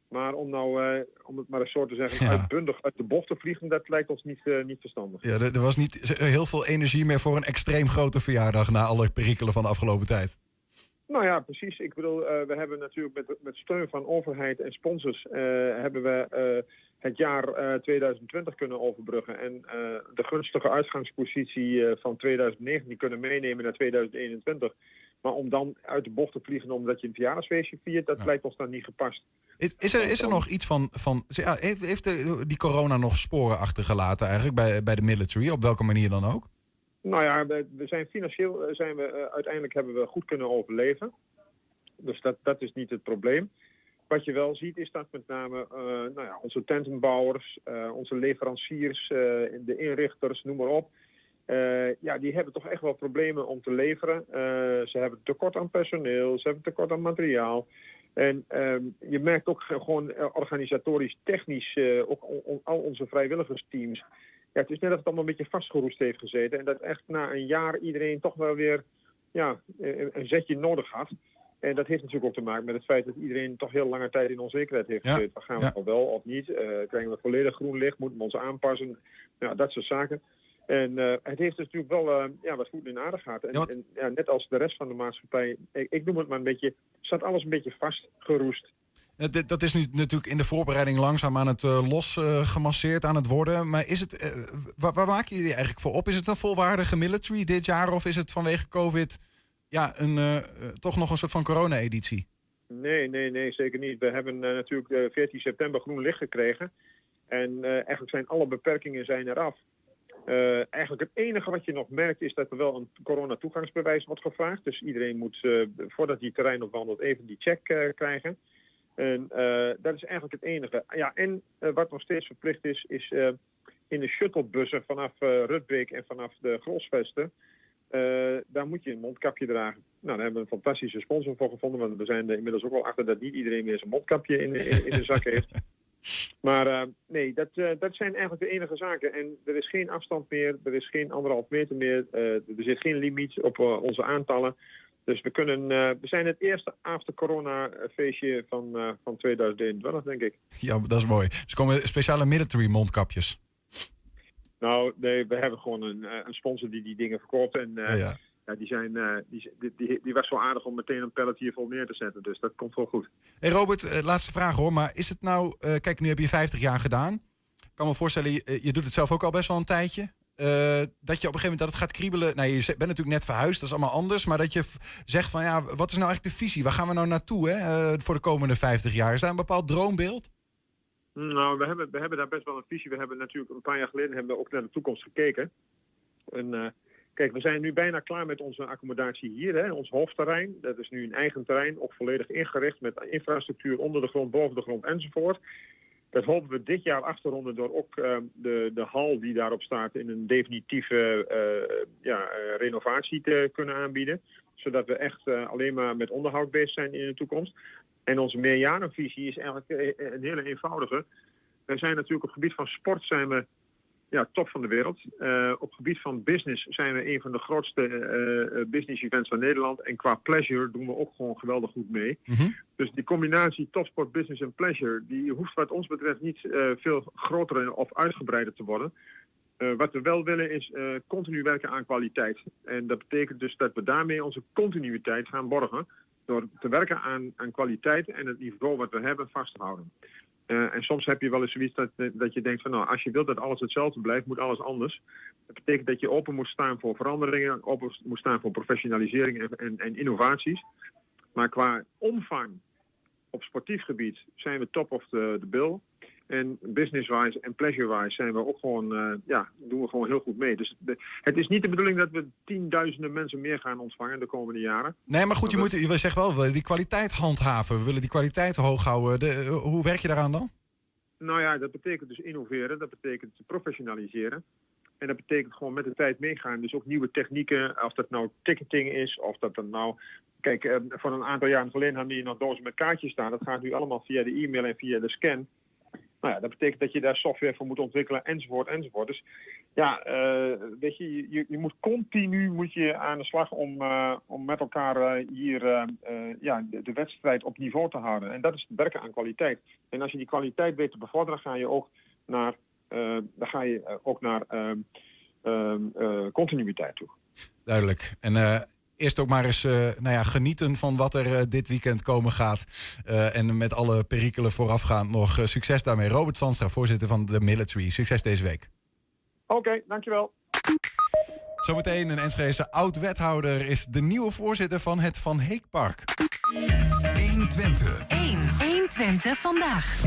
Maar om nou, om het maar eens zo te zeggen, ja. uitbundig uit de bocht te vliegen, dat lijkt ons niet, niet verstandig. Ja, er, er was niet heel veel energie meer voor een extreem grote verjaardag na alle perikelen van de afgelopen tijd. Nou ja, precies. Ik bedoel, uh, we hebben natuurlijk met, met steun van overheid en sponsors... Uh, hebben we uh, het jaar 2020 kunnen overbruggen... en de gunstige uitgangspositie van 2019 kunnen meenemen naar 2021. Maar om dan uit de bocht te vliegen omdat je een verjaardagsfeestje viert... dat ja. lijkt ons dan niet gepast. Is, is, er, is er nog iets van... van ja, heeft heeft de, die corona nog sporen achtergelaten eigenlijk bij, bij de military? Op welke manier dan ook? Nou ja, we, zijn financieel zijn we, uh, uiteindelijk hebben we goed kunnen overleven. Dus dat, dat is niet het probleem. Wat je wel ziet is dat met name uh, nou ja, onze tentenbouwers, onze leveranciers, de inrichters, noem maar op. ja, die hebben toch echt wel problemen om te leveren. ze hebben tekort aan personeel, ze hebben tekort aan materiaal. En je merkt ook gewoon organisatorisch, technisch, ook al onze vrijwilligersteams ja, het is net dat het allemaal een beetje vastgeroest heeft gezeten. En dat echt na een jaar iedereen toch wel weer ja, een zetje nodig had. En dat heeft natuurlijk ook te maken met het feit dat iedereen toch heel lange tijd in onzekerheid heeft gezeten. Ja, gaan we ja. nou wel of niet? Uh, krijgen we volledig groen licht? Moeten we ons aanpassen? Ja, dat soort zaken. En uh, het heeft dus natuurlijk wel uh, ja, wat goed in aardig gehad. En, ja, en ja, net als de rest van de maatschappij, ik, ik noem het maar een beetje, staat alles een beetje vastgeroest. Dat is nu natuurlijk in de voorbereiding langzaam aan het uh, los uh, gemasseerd aan het worden. Maar is het, waar, waar maak je je eigenlijk voor op? Is het een volwaardige military dit jaar of is het vanwege COVID ja, een, toch nog een soort van corona-editie? Nee, nee, nee, zeker niet. We hebben natuurlijk 14 september groen licht gekregen. En eigenlijk zijn alle beperkingen zijn eraf. eigenlijk het enige wat je nog merkt is dat er wel een corona-toegangsbewijs wordt gevraagd. Dus iedereen moet, voordat hij terrein opwandelt, even die check krijgen. En uh, dat is eigenlijk het enige. Ja, en uh, wat nog steeds verplicht is, is uh, in de shuttlebussen vanaf Rutbeek en vanaf de Grosvesten. Uh, daar moet je een mondkapje dragen. Nou, daar hebben we een fantastische sponsor voor gevonden. Want we zijn er inmiddels ook wel achter dat niet iedereen meer zijn mondkapje in, in, in de zak heeft. Maar uh, nee, dat, uh, dat zijn eigenlijk de enige zaken. En er is geen afstand meer, er is geen anderhalf meter meer, er zit geen limiet op onze aantallen. Dus we, kunnen, we zijn het eerste after corona feestje van, van 2021, denk ik. Ja, dat is mooi. Dus komen speciale military mondkapjes? Nou, nee, we hebben gewoon een, een sponsor die die dingen verkoopt. En ja, ja. Ja, die, zijn, uh, die, die, die, was zo aardig om meteen een pallet hiervol neer te zetten. Dus dat komt wel goed. Hey Robert, uh, laatste vraag hoor. Maar is het nou... Uh, kijk, nu heb je 50 jaar gedaan. Ik kan me voorstellen, je, je doet het zelf ook al best wel een tijdje. Dat je op een gegeven moment dat het gaat kriebelen. Nou, je bent natuurlijk net verhuisd, dat is allemaal anders. Maar dat je zegt van ja, wat is nou eigenlijk de visie? Waar gaan we nou naartoe hè, voor de komende 50 jaar? Is daar een bepaald droombeeld? Nou, we hebben, we hebben daar best wel een visie. We hebben natuurlijk een paar jaar geleden hebben we ook naar de toekomst gekeken. En Kijk, we zijn nu bijna klaar met onze accommodatie hier, hè, ons hoofdterrein. Dat is nu een eigen terrein, ook volledig ingericht met infrastructuur onder de grond, boven de grond enzovoort. Dat hopen we dit jaar af te ronden door ook uh, de, de hal die daarop staat in een definitieve uh, ja, uh, renovatie te kunnen aanbieden. Zodat we echt alleen maar met onderhoud bezig zijn in de toekomst. En onze meerjarenvisie is eigenlijk een hele eenvoudige. We zijn natuurlijk op het gebied van sport zijn we ja, top van de wereld. Uh, op gebied van business zijn we een van de grootste uh, business events van Nederland. En qua pleasure doen we ook gewoon geweldig goed mee. Mm -hmm. Dus die combinatie topsport, business en pleasure... die hoeft wat ons betreft niet uh, veel groter of uitgebreider te worden. wat we wel willen is continu werken aan kwaliteit. En dat betekent dus dat we daarmee onze continuïteit gaan borgen... door te werken aan, aan kwaliteit en het niveau wat we hebben vast te houden. Uh, en soms heb je wel eens zoiets dat, dat je denkt van nou, als je wilt dat alles hetzelfde blijft, moet alles anders. Dat betekent dat je open moet staan voor veranderingen, open moet staan voor professionalisering en, en, en innovaties. Maar qua omvang op sportief gebied zijn we top of the, the bill. En business-wise en pleasure-wise zijn we ook gewoon, uh, ja, doen we gewoon heel goed mee. Dus de, het is niet de bedoeling dat we tienduizenden mensen meer gaan ontvangen de komende jaren. Nee, maar goed, je, moet, je zegt wel, we willen die kwaliteit handhaven. We willen die kwaliteit hoog houden. De, hoe werk je daaraan dan? Nou ja, dat betekent dus innoveren. Dat betekent professionaliseren. En dat betekent gewoon met de tijd meegaan. Dus ook nieuwe technieken, of dat nou ticketing is, of dat dan nou... Kijk, uh, voor een aantal jaren geleden hadden we nog dozen met kaartjes staan. Dat gaat nu allemaal via de e-mail en via de scan. Nou ja, dat betekent dat je daar software voor moet ontwikkelen, enzovoort, enzovoort. Dus ja, uh, weet je, je, je, moet continu moet je aan de slag om, uh, om met elkaar uh, hier ja, de, de, wedstrijd op niveau te houden. En dat is het werken aan kwaliteit. En als je die kwaliteit weet te bevorderen, ga je ook naar, dan ga je ook naar ehm, ehm, continuïteit toe. Duidelijk. En eerst ook maar eens uh, nou ja, genieten van wat er uh, dit weekend komen gaat. Uh, en met alle perikelen voorafgaand nog succes daarmee. Robert Sandstra, voorzitter van de Military. Succes deze week. Oké, okay, dankjewel. Zometeen een Enschedese oud-wethouder is de nieuwe voorzitter van het Van Heekpark. 120. 1. 120 vandaag.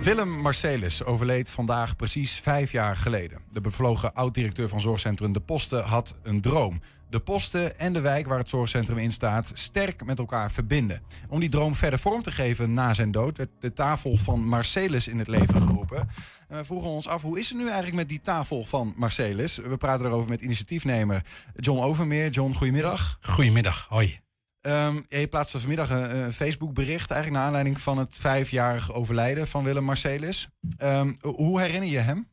Willem Marcelis overleed vandaag precies vijf jaar geleden. De bevlogen oud-directeur van zorgcentrum De Posten had een droom. De posten en de wijk waar het zorgcentrum in staat sterk met elkaar verbinden. Om die droom verder vorm te geven na zijn dood werd de tafel van Marcelis in het leven geroepen. En we vroegen ons af, hoe is het nu eigenlijk met die tafel van Marcelis? We praten erover met initiatiefnemer John Overmeer. John, goedemiddag. Goedemiddag, hoi. Um, je plaatste vanmiddag een, een Facebook-bericht, eigenlijk naar aanleiding van het vijfjarig overlijden van Willem Marcelis. Um, hoe herinner je hem?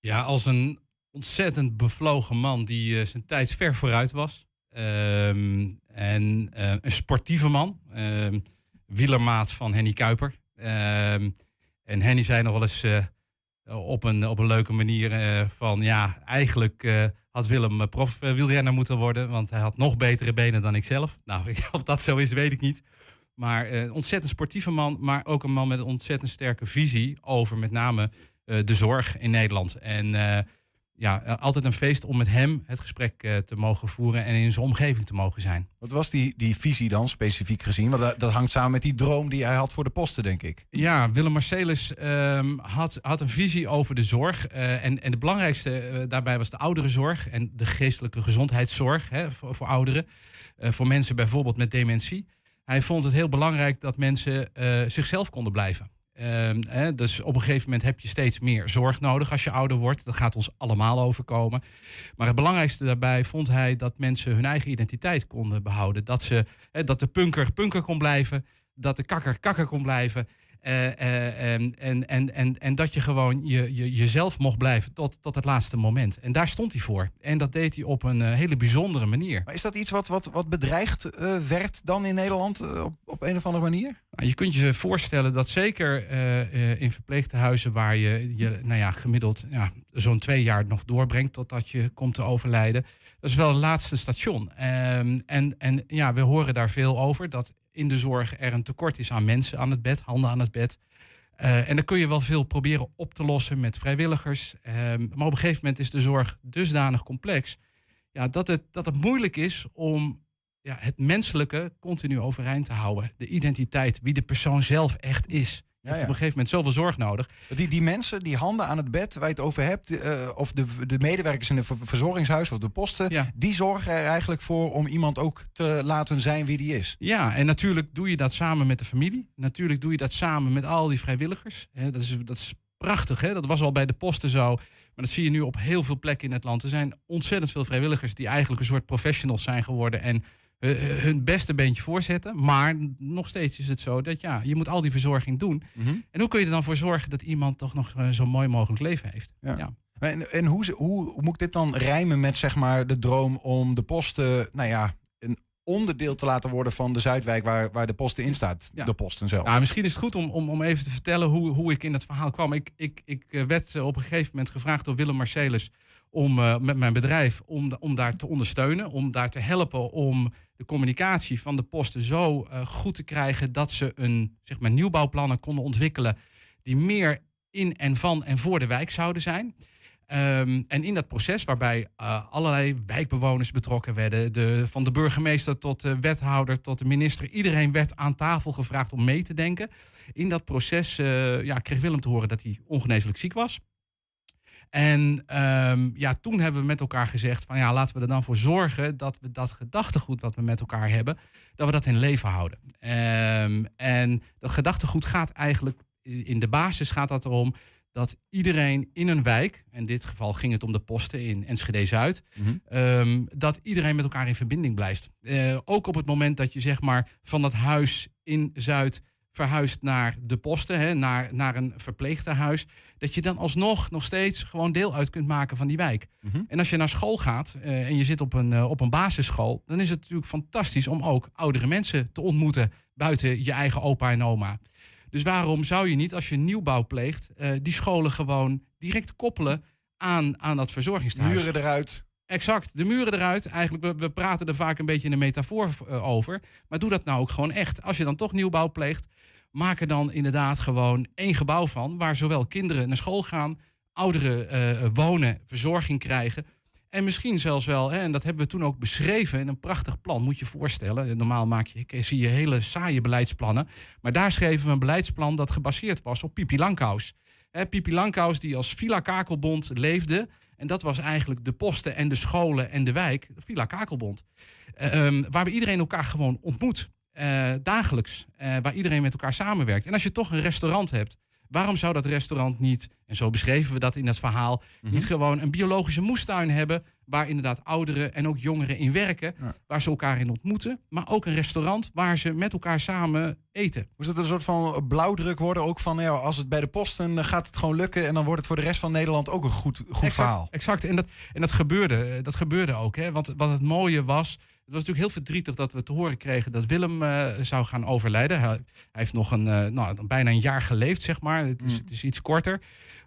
Ja, als een ontzettend bevlogen man die uh, zijn tijd ver vooruit was. Um, en uh, een sportieve man. wielermaat van Henny Kuiper. en Henny zei nog wel eens uh, op, een, op een leuke manier van ja, eigenlijk had Willem prof wielrenner moeten worden, want hij had nog betere benen dan ik zelf. Nou, of dat zo is, weet ik niet. Maar een ontzettend sportieve man, maar ook een man met een ontzettend sterke visie over met name de zorg in Nederland. En ja, altijd een feest om met hem het gesprek uh, te mogen voeren en in zijn omgeving te mogen zijn. Wat was die, die visie dan specifiek gezien? Want dat, dat hangt samen met die droom die hij had voor de posten, denk ik. Ja, Willem Marcelis um, had, had een visie over de zorg. Uh, en, en de belangrijkste uh, daarbij was de ouderenzorg en de geestelijke gezondheidszorg hè, voor, voor ouderen. voor mensen bijvoorbeeld met dementie. Hij vond het heel belangrijk dat mensen zichzelf konden blijven. Ehm, dus op een gegeven moment heb je steeds meer zorg nodig als je ouder wordt. Dat gaat ons allemaal overkomen. Maar het belangrijkste daarbij vond hij dat mensen hun eigen identiteit konden behouden. Dat, ze, dat de punker punker kon blijven, dat de kakker kakker kon blijven. Eh, eh, en, en, en, en, en dat je gewoon je, je, jezelf mocht blijven tot, tot het laatste moment. En daar stond hij voor. En dat deed hij op een eh, hele bijzondere manier. Maar is dat iets wat, wat, wat bedreigd werd dan in Nederland op, op een of andere manier? Nou, je kunt je voorstellen dat zeker eh, in verpleegtehuizen waar je, je nou ja, gemiddeld ja, zo'n twee jaar nog doorbrengt totdat je komt te overlijden. Dat is wel het laatste station. Ehm, en, en ja, we horen daar veel over dat in de zorg er een tekort is aan mensen aan het bed, handen aan het bed. Eh, en dan kun je wel veel proberen op te lossen met vrijwilligers. Ehm, maar op een gegeven moment is de zorg dusdanig complex ja, dat, het, dat het moeilijk is om ja, het menselijke continu overeind te houden. De identiteit, wie de persoon zelf echt is. Ja. op een gegeven moment zoveel zorg nodig. Die, die mensen, die handen aan het bed waar je het over hebt, eh, of de, de medewerkers in het ver- verzorgingshuis of de posten, die zorgen er eigenlijk voor om iemand ook te laten zijn wie die is. Ja, en natuurlijk doe je dat samen met de familie. Natuurlijk doe je dat samen met al die vrijwilligers. Dat, is, dat is prachtig, hè? dat was al bij de posten zo. Maar dat zie je nu op heel veel plekken in het land. Er zijn ontzettend veel vrijwilligers die eigenlijk een soort professionals zijn geworden en hun beste beentje voorzetten. Maar nog steeds is het zo dat ja, je moet al die verzorging doen. En hoe kun je er dan voor zorgen dat iemand toch nog eh, zo mooi mogelijk leven heeft? Ja. En, en hoe, hoe, hoe moet ik dit dan rijmen met zeg maar, de droom om de posten, nou ja, een onderdeel te laten worden van de Zuidwijk waar, waar de posten in staat, de posten zelf? Nou, misschien is het goed om, om, om even te vertellen hoe, hoe ik in het verhaal kwam. Ik, ik, ik eh, werd eh, op een gegeven moment gevraagd door Willem Marcelis om eh, met mijn bedrijf om, om daar te ondersteunen, om daar te helpen om de communicatie van de posten zo eh, goed te krijgen dat ze een zeg maar, nieuwbouwplannen konden ontwikkelen die meer in en van en voor de wijk zouden zijn. Ehm, en in dat proces, waarbij eh, allerlei wijkbewoners betrokken werden, de, van de burgemeester tot de wethouder tot de minister, iedereen werd aan tafel gevraagd om mee te denken. In dat proces ja, kreeg Willem te horen dat hij ongeneeslijk ziek was. En ehm, ja, toen hebben we met elkaar gezegd van ja, laten we er dan voor zorgen dat we dat gedachtegoed wat we met elkaar hebben, dat we dat in leven houden. Ehm, en dat gedachtegoed gaat eigenlijk, in de basis gaat dat erom dat iedereen in een wijk, in dit geval ging het om de posten in Enschede-Zuid, ehm, dat iedereen met elkaar in verbinding blijft. Eh, ook op het moment dat je zeg maar van dat huis in Zuid verhuist naar de posten, hè, naar, naar een verpleegtehuis, dat je dan alsnog nog steeds gewoon deel uit kunt maken van die wijk. En als je naar school gaat eh, en je zit op een, eh, op een basisschool, dan is het natuurlijk fantastisch om ook oudere mensen te ontmoeten buiten je eigen opa en oma. Dus waarom zou je niet, als je nieuwbouw pleegt, eh, die scholen gewoon direct koppelen aan, aan dat verzorgingstehuis? Muren eruit. Exact, de muren eruit. Eigenlijk, we, praten er vaak een beetje in een metafoor eh, over. Maar doe dat nou ook gewoon echt. Als je dan toch nieuwbouw pleegt, maak er dan inderdaad gewoon één gebouw van... waar zowel kinderen naar school gaan, ouderen eh, wonen, verzorging krijgen... En misschien zelfs wel, hè, en dat hebben we toen ook beschreven in een prachtig plan, moet je je voorstellen. Normaal maak je, zie je hele saaie beleidsplannen. Maar daar schreven we een beleidsplan dat gebaseerd was op Pipi Langkous. Hè, Pipi die als Villa Kakelbond leefde. En dat was eigenlijk de posten en de scholen en de wijk, Villa Kakelbond. Eh, ehm, waar we iedereen elkaar gewoon ontmoet. eh, dagelijks. eh, waar iedereen met elkaar samenwerkt. En als je toch een restaurant hebt, waarom zou dat restaurant niet, en zo beschreven we dat in het verhaal, niet gewoon een biologische moestuin hebben. Waar inderdaad ouderen en ook jongeren in werken. Waar ze elkaar in ontmoeten. Maar ook een restaurant waar ze met elkaar samen eten. Moest het een soort van blauwdruk worden ook van ja, als het bij de posten gaat het gewoon lukken en dan wordt het voor de rest van Nederland ook een goed, goed exact, verhaal. Exact. En dat, en dat gebeurde, eh, dat gebeurde ook. Hè? Want wat het mooie was. Het was natuurlijk heel verdrietig dat we te horen kregen dat Willem eh, zou gaan overlijden. Hij, hij heeft nog een, eh, nou, bijna een jaar geleefd, zeg maar. Het is, het is iets korter.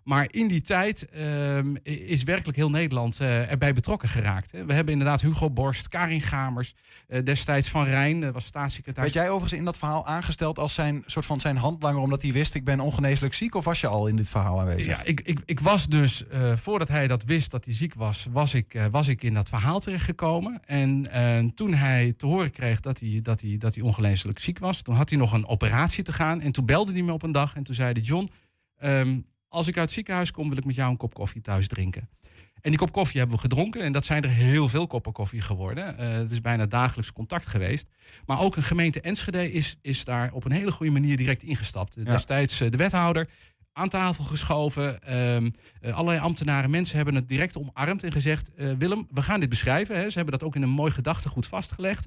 Maar in die tijd ehm, is werkelijk heel Nederland eh, erbij betrokken geraakt. Hè. We hebben inderdaad Hugo Borst, Karin Gamers, eh, destijds Van Rijn, eh, was staatssecretaris. Werd jij overigens in dat verhaal aangesteld als zijn soort van zijn handlanger omdat hij wist ik ben ongeneeslijk ziek of was je al in dit verhaal aanwezig? Ja, ik, ik, ik was dus, voordat hij dat wist dat hij ziek was, was ik, was ik in dat verhaal terechtgekomen. En toen hij te horen kreeg dat hij, dat, hij, dat hij ongeneeslijk ziek was, toen had hij nog een operatie te gaan. En toen belde hij me op een dag en toen zei hij, John, ehm, als ik uit het ziekenhuis kom, wil ik met jou een kop koffie thuis drinken. En die kop koffie hebben we gedronken. En dat zijn er heel veel koppen koffie geworden. Eh, het is bijna dagelijks contact geweest. Maar ook een gemeente Enschede is, is daar op een hele goede manier direct ingestapt. Destijds eh, de wethouder aan tafel geschoven. Eh, allerlei ambtenaren, mensen hebben het direct omarmd en gezegd... Willem, we gaan dit beschrijven. Hè. Ze hebben dat ook in een mooi gedachtegoed vastgelegd.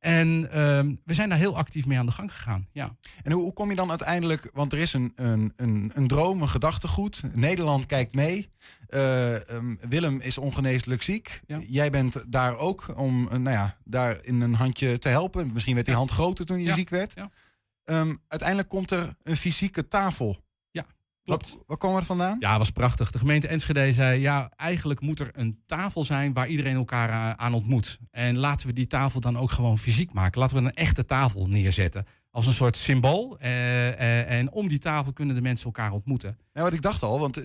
En ehm, we zijn daar heel actief mee aan de gang gegaan. Ja. En hoe, hoe kom je dan uiteindelijk, want er is een, een, een, een droom, een gedachtegoed. Nederland kijkt mee. Eh, ehm, Willem is ongeneeslijk ziek. Jij bent daar ook om eh, nou ja, daar in een handje te helpen. Misschien werd die hand groter toen je Ja. ziek werd. Ja. Ehm, uiteindelijk komt er een fysieke tafel. Klopt. Waar kwam het vandaan? Ja, was prachtig. De gemeente Enschede zei, ja, eigenlijk moet er een tafel zijn waar iedereen elkaar a- aan ontmoet. En laten we die tafel dan ook gewoon fysiek maken. Laten we een echte tafel neerzetten. Als een soort symbool. Eh, eh, en om die tafel kunnen de mensen elkaar ontmoeten. Ja, wat ik dacht al, want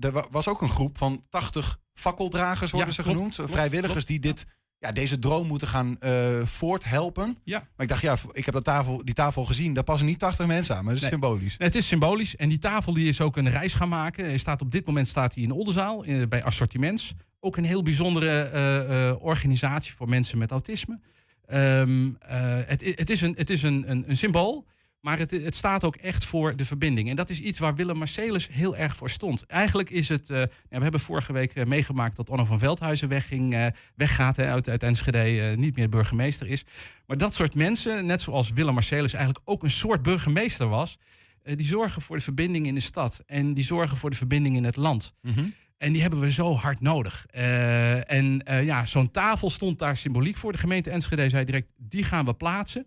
er wa- was ook een groep van 80 fakkeldragers, worden Ja, ze klopt, genoemd. klopt, vrijwilligers die dit, ja, deze droom moeten gaan eh, voorthelpen. Ja. Maar ik dacht, ja, ik heb dat tafel, die tafel gezien. Daar passen niet 80 mensen aan, maar dat is Nee. symbolisch. Nee, het is symbolisch. En die tafel die is ook een reis gaan maken. Hij staat op dit moment staat hij in Oldenzaal eh, bij Assortiments. Ook een heel bijzondere eh, eh, organisatie voor mensen met autisme. Ehm, eh, het, het is, een, het is een, een, een symbool. Maar het, het staat ook echt voor de verbinding. En dat is iets waar Willem Marcelis heel erg voor stond. Eigenlijk is het. eh, ja, we hebben vorige week eh, meegemaakt dat Onno van Veldhuizen wegging, eh, weggaat hè, uit, uit Enschede, niet meer burgemeester is. Maar dat soort mensen, net zoals Willem Marcelis eigenlijk ook een soort burgemeester was, die zorgen voor de verbinding in de stad. En die zorgen voor de verbinding in het land. En die hebben we zo hard nodig. En ja, zo'n tafel stond daar symboliek voor. De gemeente Enschede zei direct, die gaan we plaatsen.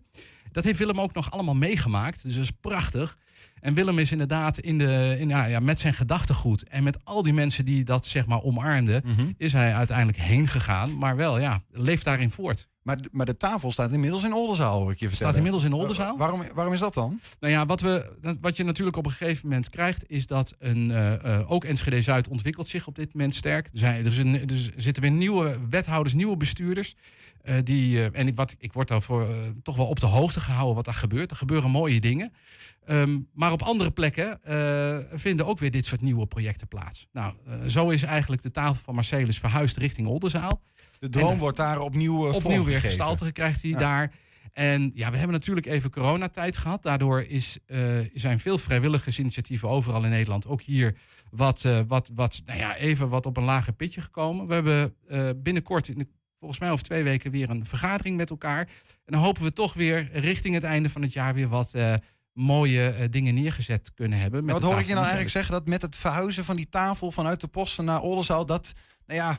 Dat heeft Willem ook nog allemaal meegemaakt. Dus dat is prachtig. En Willem is inderdaad in de, in, ja, ja, met zijn gedachtegoed en met al die mensen die dat zeg maar omarmden, is hij uiteindelijk heen gegaan. Maar wel, ja, leeft daarin voort. Maar, de- maar de tafel staat inmiddels in Oldenzaal, hoor ik je vertellen. Staat inmiddels in Oldenzaal. Wa- Waarom, waarom is dat dan? Nou ja, wat, we, wat je natuurlijk op een gegeven moment krijgt, is dat een, eh, eh, ook Enschede Zuid ontwikkelt zich op dit moment sterk. Er, zijn, er, is een, er zitten weer nieuwe wethouders, nieuwe bestuurders. eh, die, en ik, wat, ik word daarvoor toch wel op de hoogte gehouden wat er gebeurt. Er gebeuren mooie dingen. Ehm, maar op andere plekken vinden ook weer dit soort nieuwe projecten plaats. Nou, zo is eigenlijk de tafel van Marcelis verhuisd richting Oldenzaal. De droom En- wordt daar opnieuw, uh, opnieuw weer gestalte krijgt hij Ja. daar. En ja, we hebben natuurlijk even coronatijd gehad. Daardoor is, eh, zijn veel vrijwilligersinitiatieven overal in Nederland, ook hier, wat, eh, wat, wat, nou ja, even wat op een lager pitje gekomen. We hebben binnenkort, in de, volgens mij over twee weken, weer een vergadering met elkaar. En dan hopen we toch weer richting het einde van het jaar weer wat mooie dingen neergezet kunnen hebben. Met wat hoor ik je nou eigenlijk zeggen? Dat met het verhuizen van die tafel vanuit de posten naar Oldenzaal... dat, nou ja,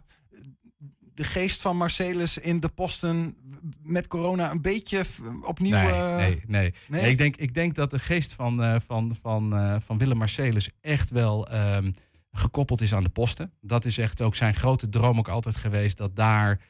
de geest van Marcelis in de posten met corona een beetje opnieuw... Nee, eh, nee, nee. nee? Nee, Ik, denk, ik denk dat de geest van, eh, van, van, eh, van Willem Marcelis echt wel ehm, gekoppeld is aan de posten. Dat is echt ook zijn grote droom ook altijd geweest. Dat daar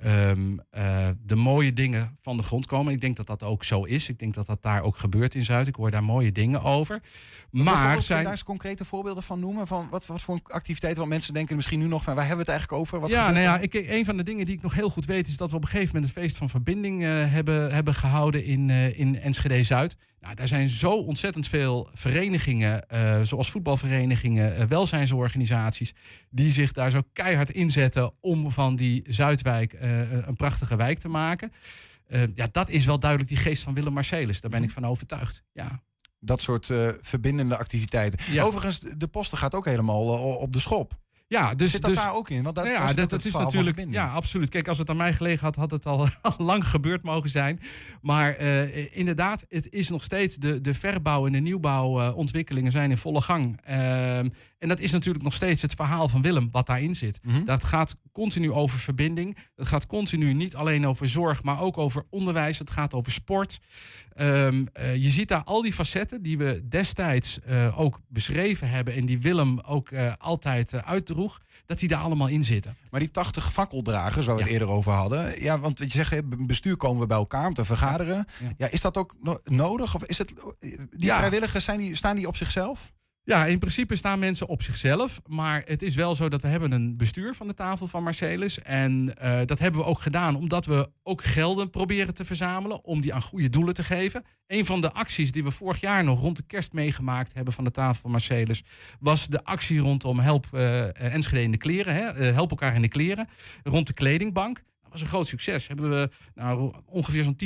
ehm, eh, de mooie dingen van de grond komen. Ik denk dat dat ook zo is. Ik denk dat dat daar ook gebeurt in Zuid. Ik hoor daar mooie dingen over. Maar kun je zijn... daar eens concrete voorbeelden van noemen? Van wat, wat voor activiteiten? Want mensen denken misschien nu nog van... waar hebben we het eigenlijk over? Wat ja, nou ja, ik, een van de dingen die ik nog heel goed weet is dat we op een gegeven moment een feest van verbinding eh, hebben, hebben gehouden in, eh, in Enschede Zuid. Nou, daar zijn zo ontzettend veel verenigingen, eh, zoals voetbalverenigingen, eh, welzijnsorganisaties, die zich daar zo keihard inzetten om van die Zuidwijk eh, een prachtige wijk te maken. Ja, dat is wel duidelijk die geest van Willem Marcelis. Daar ben ik van overtuigd. Ja. Dat soort verbindende activiteiten. Ja. Overigens, de posten gaat ook helemaal op de schop. Ja, dus, Zit dat dus, daar ook in? Want dat, Nou ja, dat, dat is natuurlijk. Ja, absoluut. Kijk, als het aan mij gelegen had, had het al, al lang gebeurd mogen zijn. Maar eh, inderdaad, het is nog steeds. De, de verbouw en de nieuwbouwontwikkelingen zijn in volle gang. Ehm, en dat is natuurlijk nog steeds het verhaal van Willem, wat daarin zit. Mhm. Dat gaat continu over verbinding. Dat gaat continu niet alleen over zorg, maar ook over onderwijs. Het gaat over sport. Ehm, eh, je ziet daar al die facetten die we destijds eh, ook beschreven hebben. En die Willem ook eh, altijd uitdroeg. Dat die daar allemaal in zitten. Maar die 80 fakkeldragers waar we het eerder over hadden. Ja, want je zegt, bestuur komen we bij elkaar om te vergaderen. Ja, is dat ook no- nodig? Of is het, die vrijwilligers, zijn die, staan die op zichzelf? Ja, in principe staan mensen op zichzelf. Maar het is wel zo dat we hebben een bestuur van de tafel van Marcelis. En eh, dat hebben we ook gedaan omdat we ook gelden proberen te verzamelen. Om die aan goede doelen te geven. Een van de acties die we vorig jaar nog rond de kerst meegemaakt hebben van de tafel van Marcelis. Was de actie rondom Help uh, Enschede in de kleren. Hè? Eh, help elkaar in de kleren. Rond de kledingbank was een groot succes. Hebben we nou, ongeveer zo'n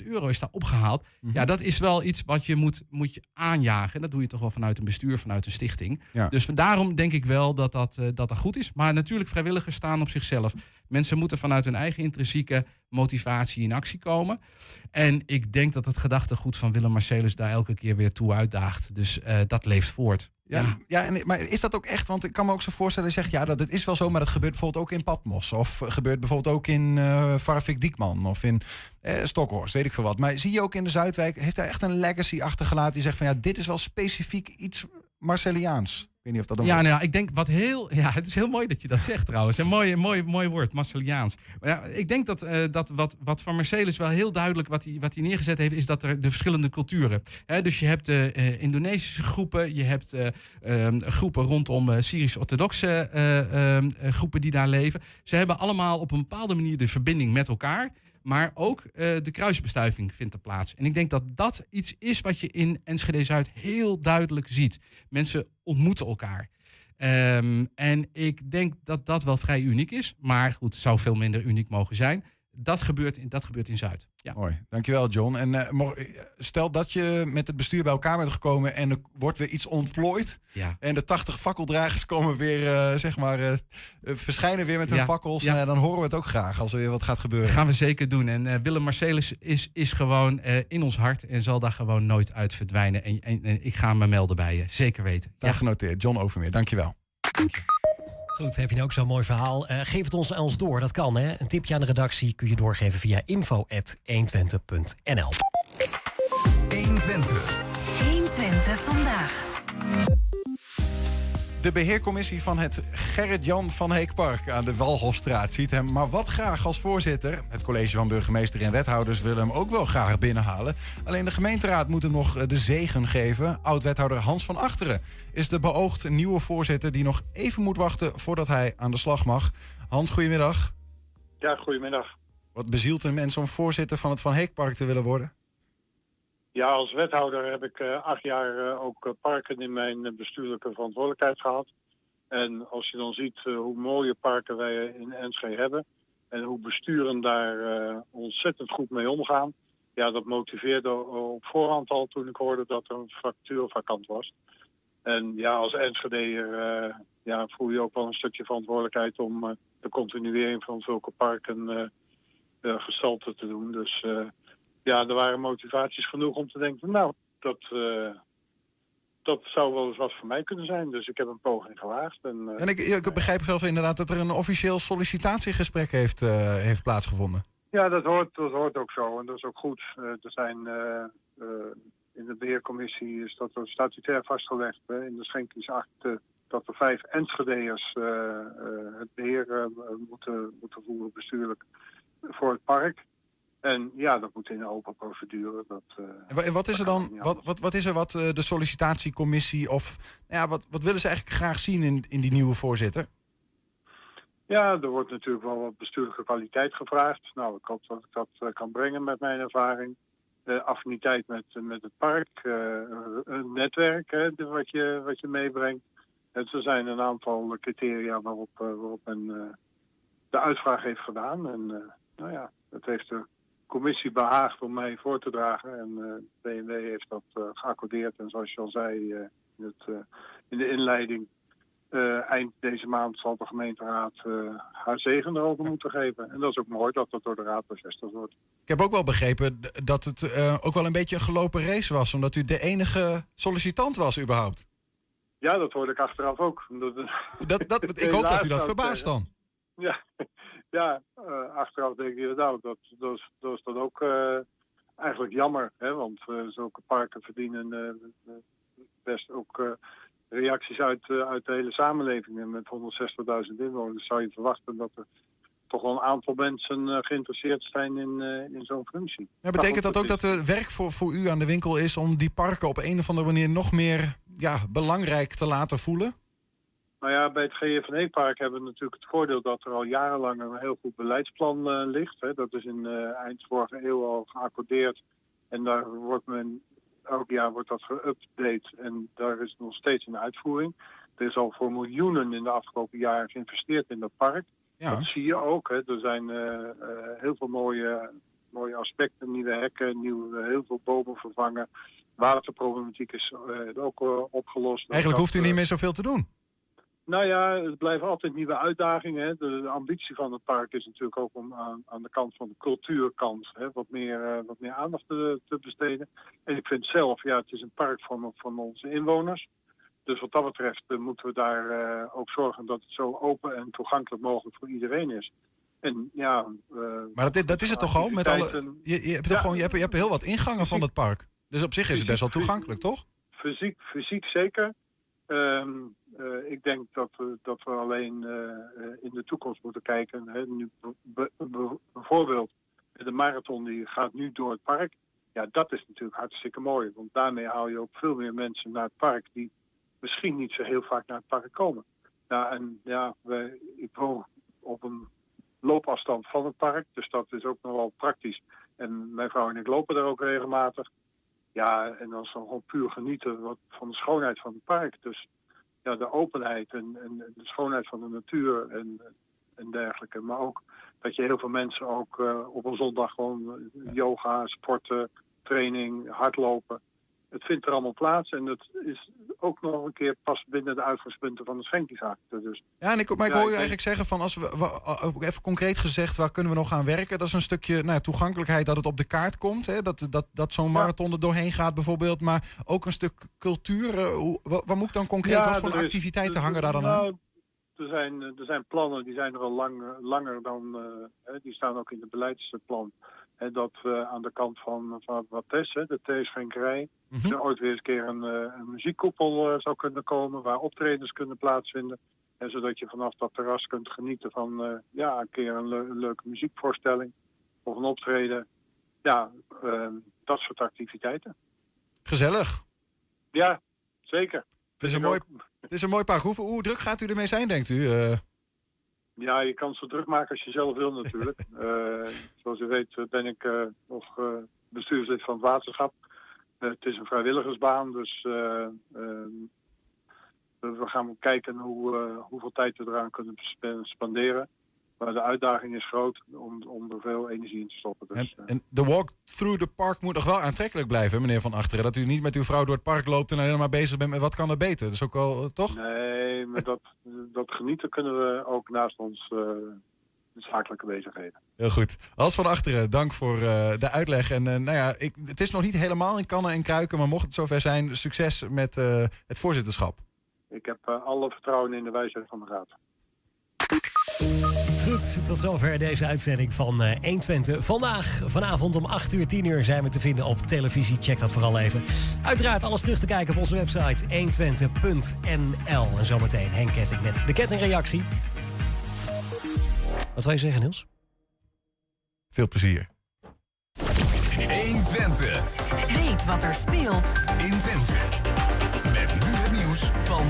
10.000 euro is daar opgehaald. Mhm. Ja, dat is wel iets wat je moet, moet je aanjagen. En dat doe je toch wel vanuit een bestuur, vanuit een stichting. Ja. Dus daarom denk ik wel dat dat, eh, dat dat goed is. Maar natuurlijk, vrijwilligers staan op zichzelf. Mensen moeten vanuit hun eigen intrinsieke motivatie in actie komen. En ik denk dat het gedachtegoed van Willem Marcellus daar elke keer weer toe uitdaagt. Dus eh, dat leeft voort. Ja, ja. en, maar is dat ook echt? Want ik kan me ook zo voorstellen, zeg ja, dat het is wel zo, maar dat gebeurt bijvoorbeeld ook in Patmos. Of gebeurt bijvoorbeeld ook in Varvik Diekman of in eh, Stokhorst, weet ik veel wat. Maar zie je ook in de Zuidwijk, heeft hij echt een legacy achtergelaten die zegt van ja, dit is wel specifiek iets Marceliaans. Ik weet niet of dat dan Ja, nou ja, ik denk wat heel. Ja, het is heel mooi dat je dat zegt trouwens. Een mooi, mooi, mooi woord, Marceliaans. Maar ja, ik denk dat, eh, dat wat, wat van Marcelis wel heel duidelijk wat hij, wat hij neergezet heeft, is dat er de verschillende culturen. Hè, dus je hebt de eh, Indonesische groepen, je hebt eh, ehm, groepen rondom Syrisch-orthodoxe eh, ehm, eh, groepen die daar leven. Ze hebben allemaal op een bepaalde manier de verbinding met elkaar. Maar ook de kruisbestuiving vindt er plaats. En ik denk dat dat iets is wat je in Enschede Zuid heel duidelijk ziet. Mensen ontmoeten elkaar. Ehm, en ik denk dat dat wel vrij uniek is. Maar goed, het zou veel minder uniek mogen zijn. Dat gebeurt in, dat gebeurt in Zuid. Ja. Mooi, dankjewel John. En eh, mo- stel dat je met het bestuur bij elkaar bent gekomen en er wordt weer iets ontplooid. Ja. En de 80 fakkeldragers komen weer, eh, zeg maar, eh, eh, verschijnen weer met hun Ja, fakkels. ja. Ja, dan horen we het ook graag als er weer wat gaat gebeuren. Dat gaan we zeker doen. En eh, Willem Marcelis is, is gewoon eh, in ons hart en zal daar gewoon nooit uit verdwijnen. En, en, en ik ga me melden bij je. Zeker weten. Staat genoteerd. John Overmeer, dankjewel. Goed, heb je nou ook zo'n mooi verhaal? Eh, geef het ons aan ons door, dat kan hè. Een tipje aan de redactie kun je doorgeven via info.120.nl 120. 120 vandaag. De beheercommissie van het Gerrit-Jan van Heekpark aan de Walhofstraat ziet hem maar wat graag als voorzitter. Het college van burgemeester en wethouders wil hem ook wel graag binnenhalen. Alleen de gemeenteraad moet hem nog eh, de zegen geven. Oud-wethouder Hans van Achteren is de beoogd nieuwe voorzitter die nog even moet wachten voordat hij aan de slag mag. Hans, goedemiddag. Ja, goedemiddag. Wat bezielt een mens om voorzitter van het Van Heekpark te willen worden? Ja, als wethouder heb ik eh, acht jaar eh, ook eh, parken in mijn bestuurlijke verantwoordelijkheid gehad. En als je dan ziet hoe mooie parken wij in Enschede hebben en hoe besturen daar ontzettend goed mee omgaan, ja, dat motiveerde op voorhand al toen ik hoorde dat er een factuur vakant was. En ja, als Enschedeer ja, voel je ook wel een stukje verantwoordelijkheid om de continuering van zulke parken gestalte te doen. Dus ja, er waren motivaties genoeg om te denken, nou, dat, eh, dat zou wel eens wat voor mij kunnen zijn. Dus ik heb een poging gewaagd. En, eh, En ik, ik begrijp zelfs inderdaad dat er een officieel sollicitatiegesprek heeft, eh, heeft plaatsgevonden. Ja, dat hoort, dat hoort ook zo en dat is ook goed. Er zijn in de beheercommissie is dat er statutair vastgelegd hè, in de schenkingsakte dat er vijf Enschedeërs het beheer eh, moeten, moeten voeren bestuurlijk voor het park. En ja, dat moet in een open procedure. Dat, eh, En wa- en wat is er dan, wat, wat, wat is er wat eh, de sollicitatiecommissie of nou ja, wat, wat willen ze eigenlijk graag zien in, in die nieuwe voorzitter? Ja, er wordt natuurlijk wel wat bestuurlijke kwaliteit gevraagd. Nou, ik hoop dat ik dat eh, kan brengen met mijn ervaring. Affiniteit met, met het park, een netwerk hè, wat, je, wat je meebrengt. En er zijn een aantal criteria waarop, waarop men de uitvraag heeft gedaan. En nou ja, het heeft de commissie behaagd om mij voor te dragen. En eh BMW heeft dat eh, geaccordeerd. En zoals je al zei eh, in, het, in de inleiding, eind deze maand zal de gemeenteraad haar zegen erover moeten geven. En dat is ook mooi dat dat door de raad bevestigd wordt. Ik heb ook wel begrepen dat het ook wel een beetje een gelopen race was, omdat u de enige sollicitant was überhaupt. Ja, dat hoorde ik achteraf ook. Dat, dat, ik hoop dat u dat verbaast dan. Ja, ja eh, achteraf denk je, nou, dat, dat, is, dat is dan ook eh, eigenlijk jammer. Hè? Want eh, zulke parken verdienen best ook reacties uit, uit de hele samenleving. En met 160.000 inwoners zou je verwachten dat er toch wel een aantal mensen geïnteresseerd zijn in, in zo'n functie. Ja, betekent dat ook dat er werk voor, voor u aan de winkel is om die parken op een of andere manier nog meer ja, belangrijk te laten voelen? Nou ja, bij het GFNE-park hebben we natuurlijk het voordeel dat er al jarenlang een heel goed beleidsplan eh, ligt. Hè. Dat is in uh, eind vorige eeuw al geaccordeerd. En daar wordt men, elk jaar wordt dat geüpdate en daar is nog steeds een uitvoering. Er is al voor miljoenen in de afgelopen jaren geïnvesteerd in dat park. Ja. Dat zie je ook. Hè. Er zijn uh, heel veel mooie, mooie aspecten, nieuwe hekken, nieuw, heel veel bomen vervangen. Waterproblematiek is ook opgelost. Eigenlijk hoeft u niet meer zoveel te doen. Nou ja, het blijven altijd nieuwe uitdagingen. Hè. De, de, ambitie van het park is natuurlijk ook om aan, aan de kant van de cultuurkant hè, wat, meer, uh, wat meer aandacht te, te, besteden. En ik vind zelf, ja, het is een park van, van onze inwoners. Dus wat dat betreft uh, moeten we daar uh, ook zorgen dat het zo open en toegankelijk mogelijk voor iedereen is. En ja, maar dat, dat is het toch al? Met alle, je, je hebt ja, gewoon, je hebt, je hebt heel wat ingangen van het park. Dus op zich is het best wel toegankelijk, toch? Fysiek, fysiek zeker. Um, uh, ik denk dat we, dat we alleen uh, in de toekomst moeten kijken. Hè. Nu, bijvoorbeeld de marathon die gaat nu door het park. Ja, dat is natuurlijk hartstikke mooi. Want daarmee haal je ook veel meer mensen naar het park die misschien niet zo heel vaak naar het park komen. Nou, en ja, wij, ik woon op een loopafstand van het park. Dus dat is ook nog wel praktisch. En mijn vrouw en ik lopen daar ook regelmatig. Ja, en dan is gewoon puur genieten van de schoonheid van het park. Dus ja, de openheid en, en de schoonheid van de natuur en, en dergelijke. Maar ook dat je heel veel mensen ook uh, op een zondag gewoon yoga, sporten, training, hardlopen. Het vindt er allemaal plaats en het is ook nog een keer pas binnen de uitgangspunten van de schenkingsakte. Dus, ja, en ik, maar ik hoor je eigenlijk zeggen van als we, we, even concreet gezegd, waar kunnen we nog aan werken? Dat is een stukje nou toegankelijkheid, dat het op de kaart komt. Hè? Dat, dat, dat zo'n marathon er doorheen gaat bijvoorbeeld. Maar ook een stuk cultuur. Uh, hoe, wat, wat, moet ik dan concreet, ja, wat voor is, activiteiten er, hangen daar dan nou, aan? Er zijn, er zijn plannen, die zijn er al lang, langer dan, uh, die staan ook in het beleidsplan. Hè, dat we aan de kant van, van wat Tess, de theeschenkerij, mm -hmm. er ooit weer eens een keer een, een muziekkoepel uh, zou kunnen komen waar optredens kunnen plaatsvinden. En zodat je vanaf dat terras kunt genieten van uh, ja, een keer een, le een, leuke muziekvoorstelling of een optreden. Ja, uh, dat soort activiteiten. Gezellig. Ja, zeker. Het is, een mooi, het is een mooi park. Hoe, hoe druk gaat u ermee zijn, denkt u? Ja, je kan het zo druk maken als je zelf wil natuurlijk. uh, zoals u weet ben ik uh, nog uh, bestuurslid van het waterschap. het is een vrijwilligersbaan, dus we gaan kijken hoe, hoeveel tijd we eraan kunnen spenderen. Maar de uitdaging is groot om, om er veel energie in te stoppen. Dus, en, en de walk through the park moet nog wel aantrekkelijk blijven, meneer Van Achteren. Dat u niet met uw vrouw door het park loopt en helemaal bezig bent met wat kan er beter. Dat is ook wel, toch? Nee, maar dat, dat genieten kunnen we ook naast ons uh, zakelijke bezigheden. Heel goed. Als Van Achteren, dank voor uh, de uitleg. En uh, nou ja, ik, het is nog niet helemaal in kannen en kruiken, maar mocht het zover zijn, succes met het voorzitterschap. Ik heb alle vertrouwen in de wijsheid van de raad. Goed, tot zover deze uitzending van uh, 120. Vandaag, vanavond om 8 uur, 10 uur zijn we te vinden op televisie. Check dat vooral even. Uiteraard alles terug te kijken op onze website 120.nl. En zometeen Henk Ketting met de kettingreactie. Wat wil je zeggen, Niels? Veel plezier. 120. Weet wat er speelt in Twente. Met nu het nieuws van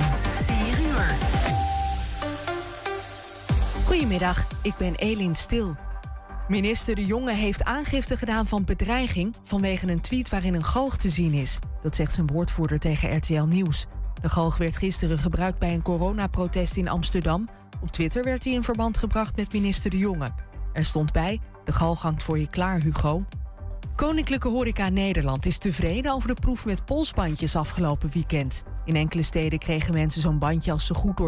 Goedemiddag, ik ben Elin Stil. Minister De Jonge heeft aangifte gedaan van bedreiging vanwege een tweet waarin een galg te zien is. Dat zegt zijn woordvoerder tegen RTL Nieuws. De galg werd gisteren gebruikt bij een coronaprotest in Amsterdam. Op Twitter werd hij in verband gebracht met minister De Jonge. Er stond bij: De galg hangt voor je klaar, Hugo. Koninklijke Horeca Nederland is tevreden over de proef met polsbandjes afgelopen weekend. In enkele steden kregen mensen zo'n bandje als ze goed door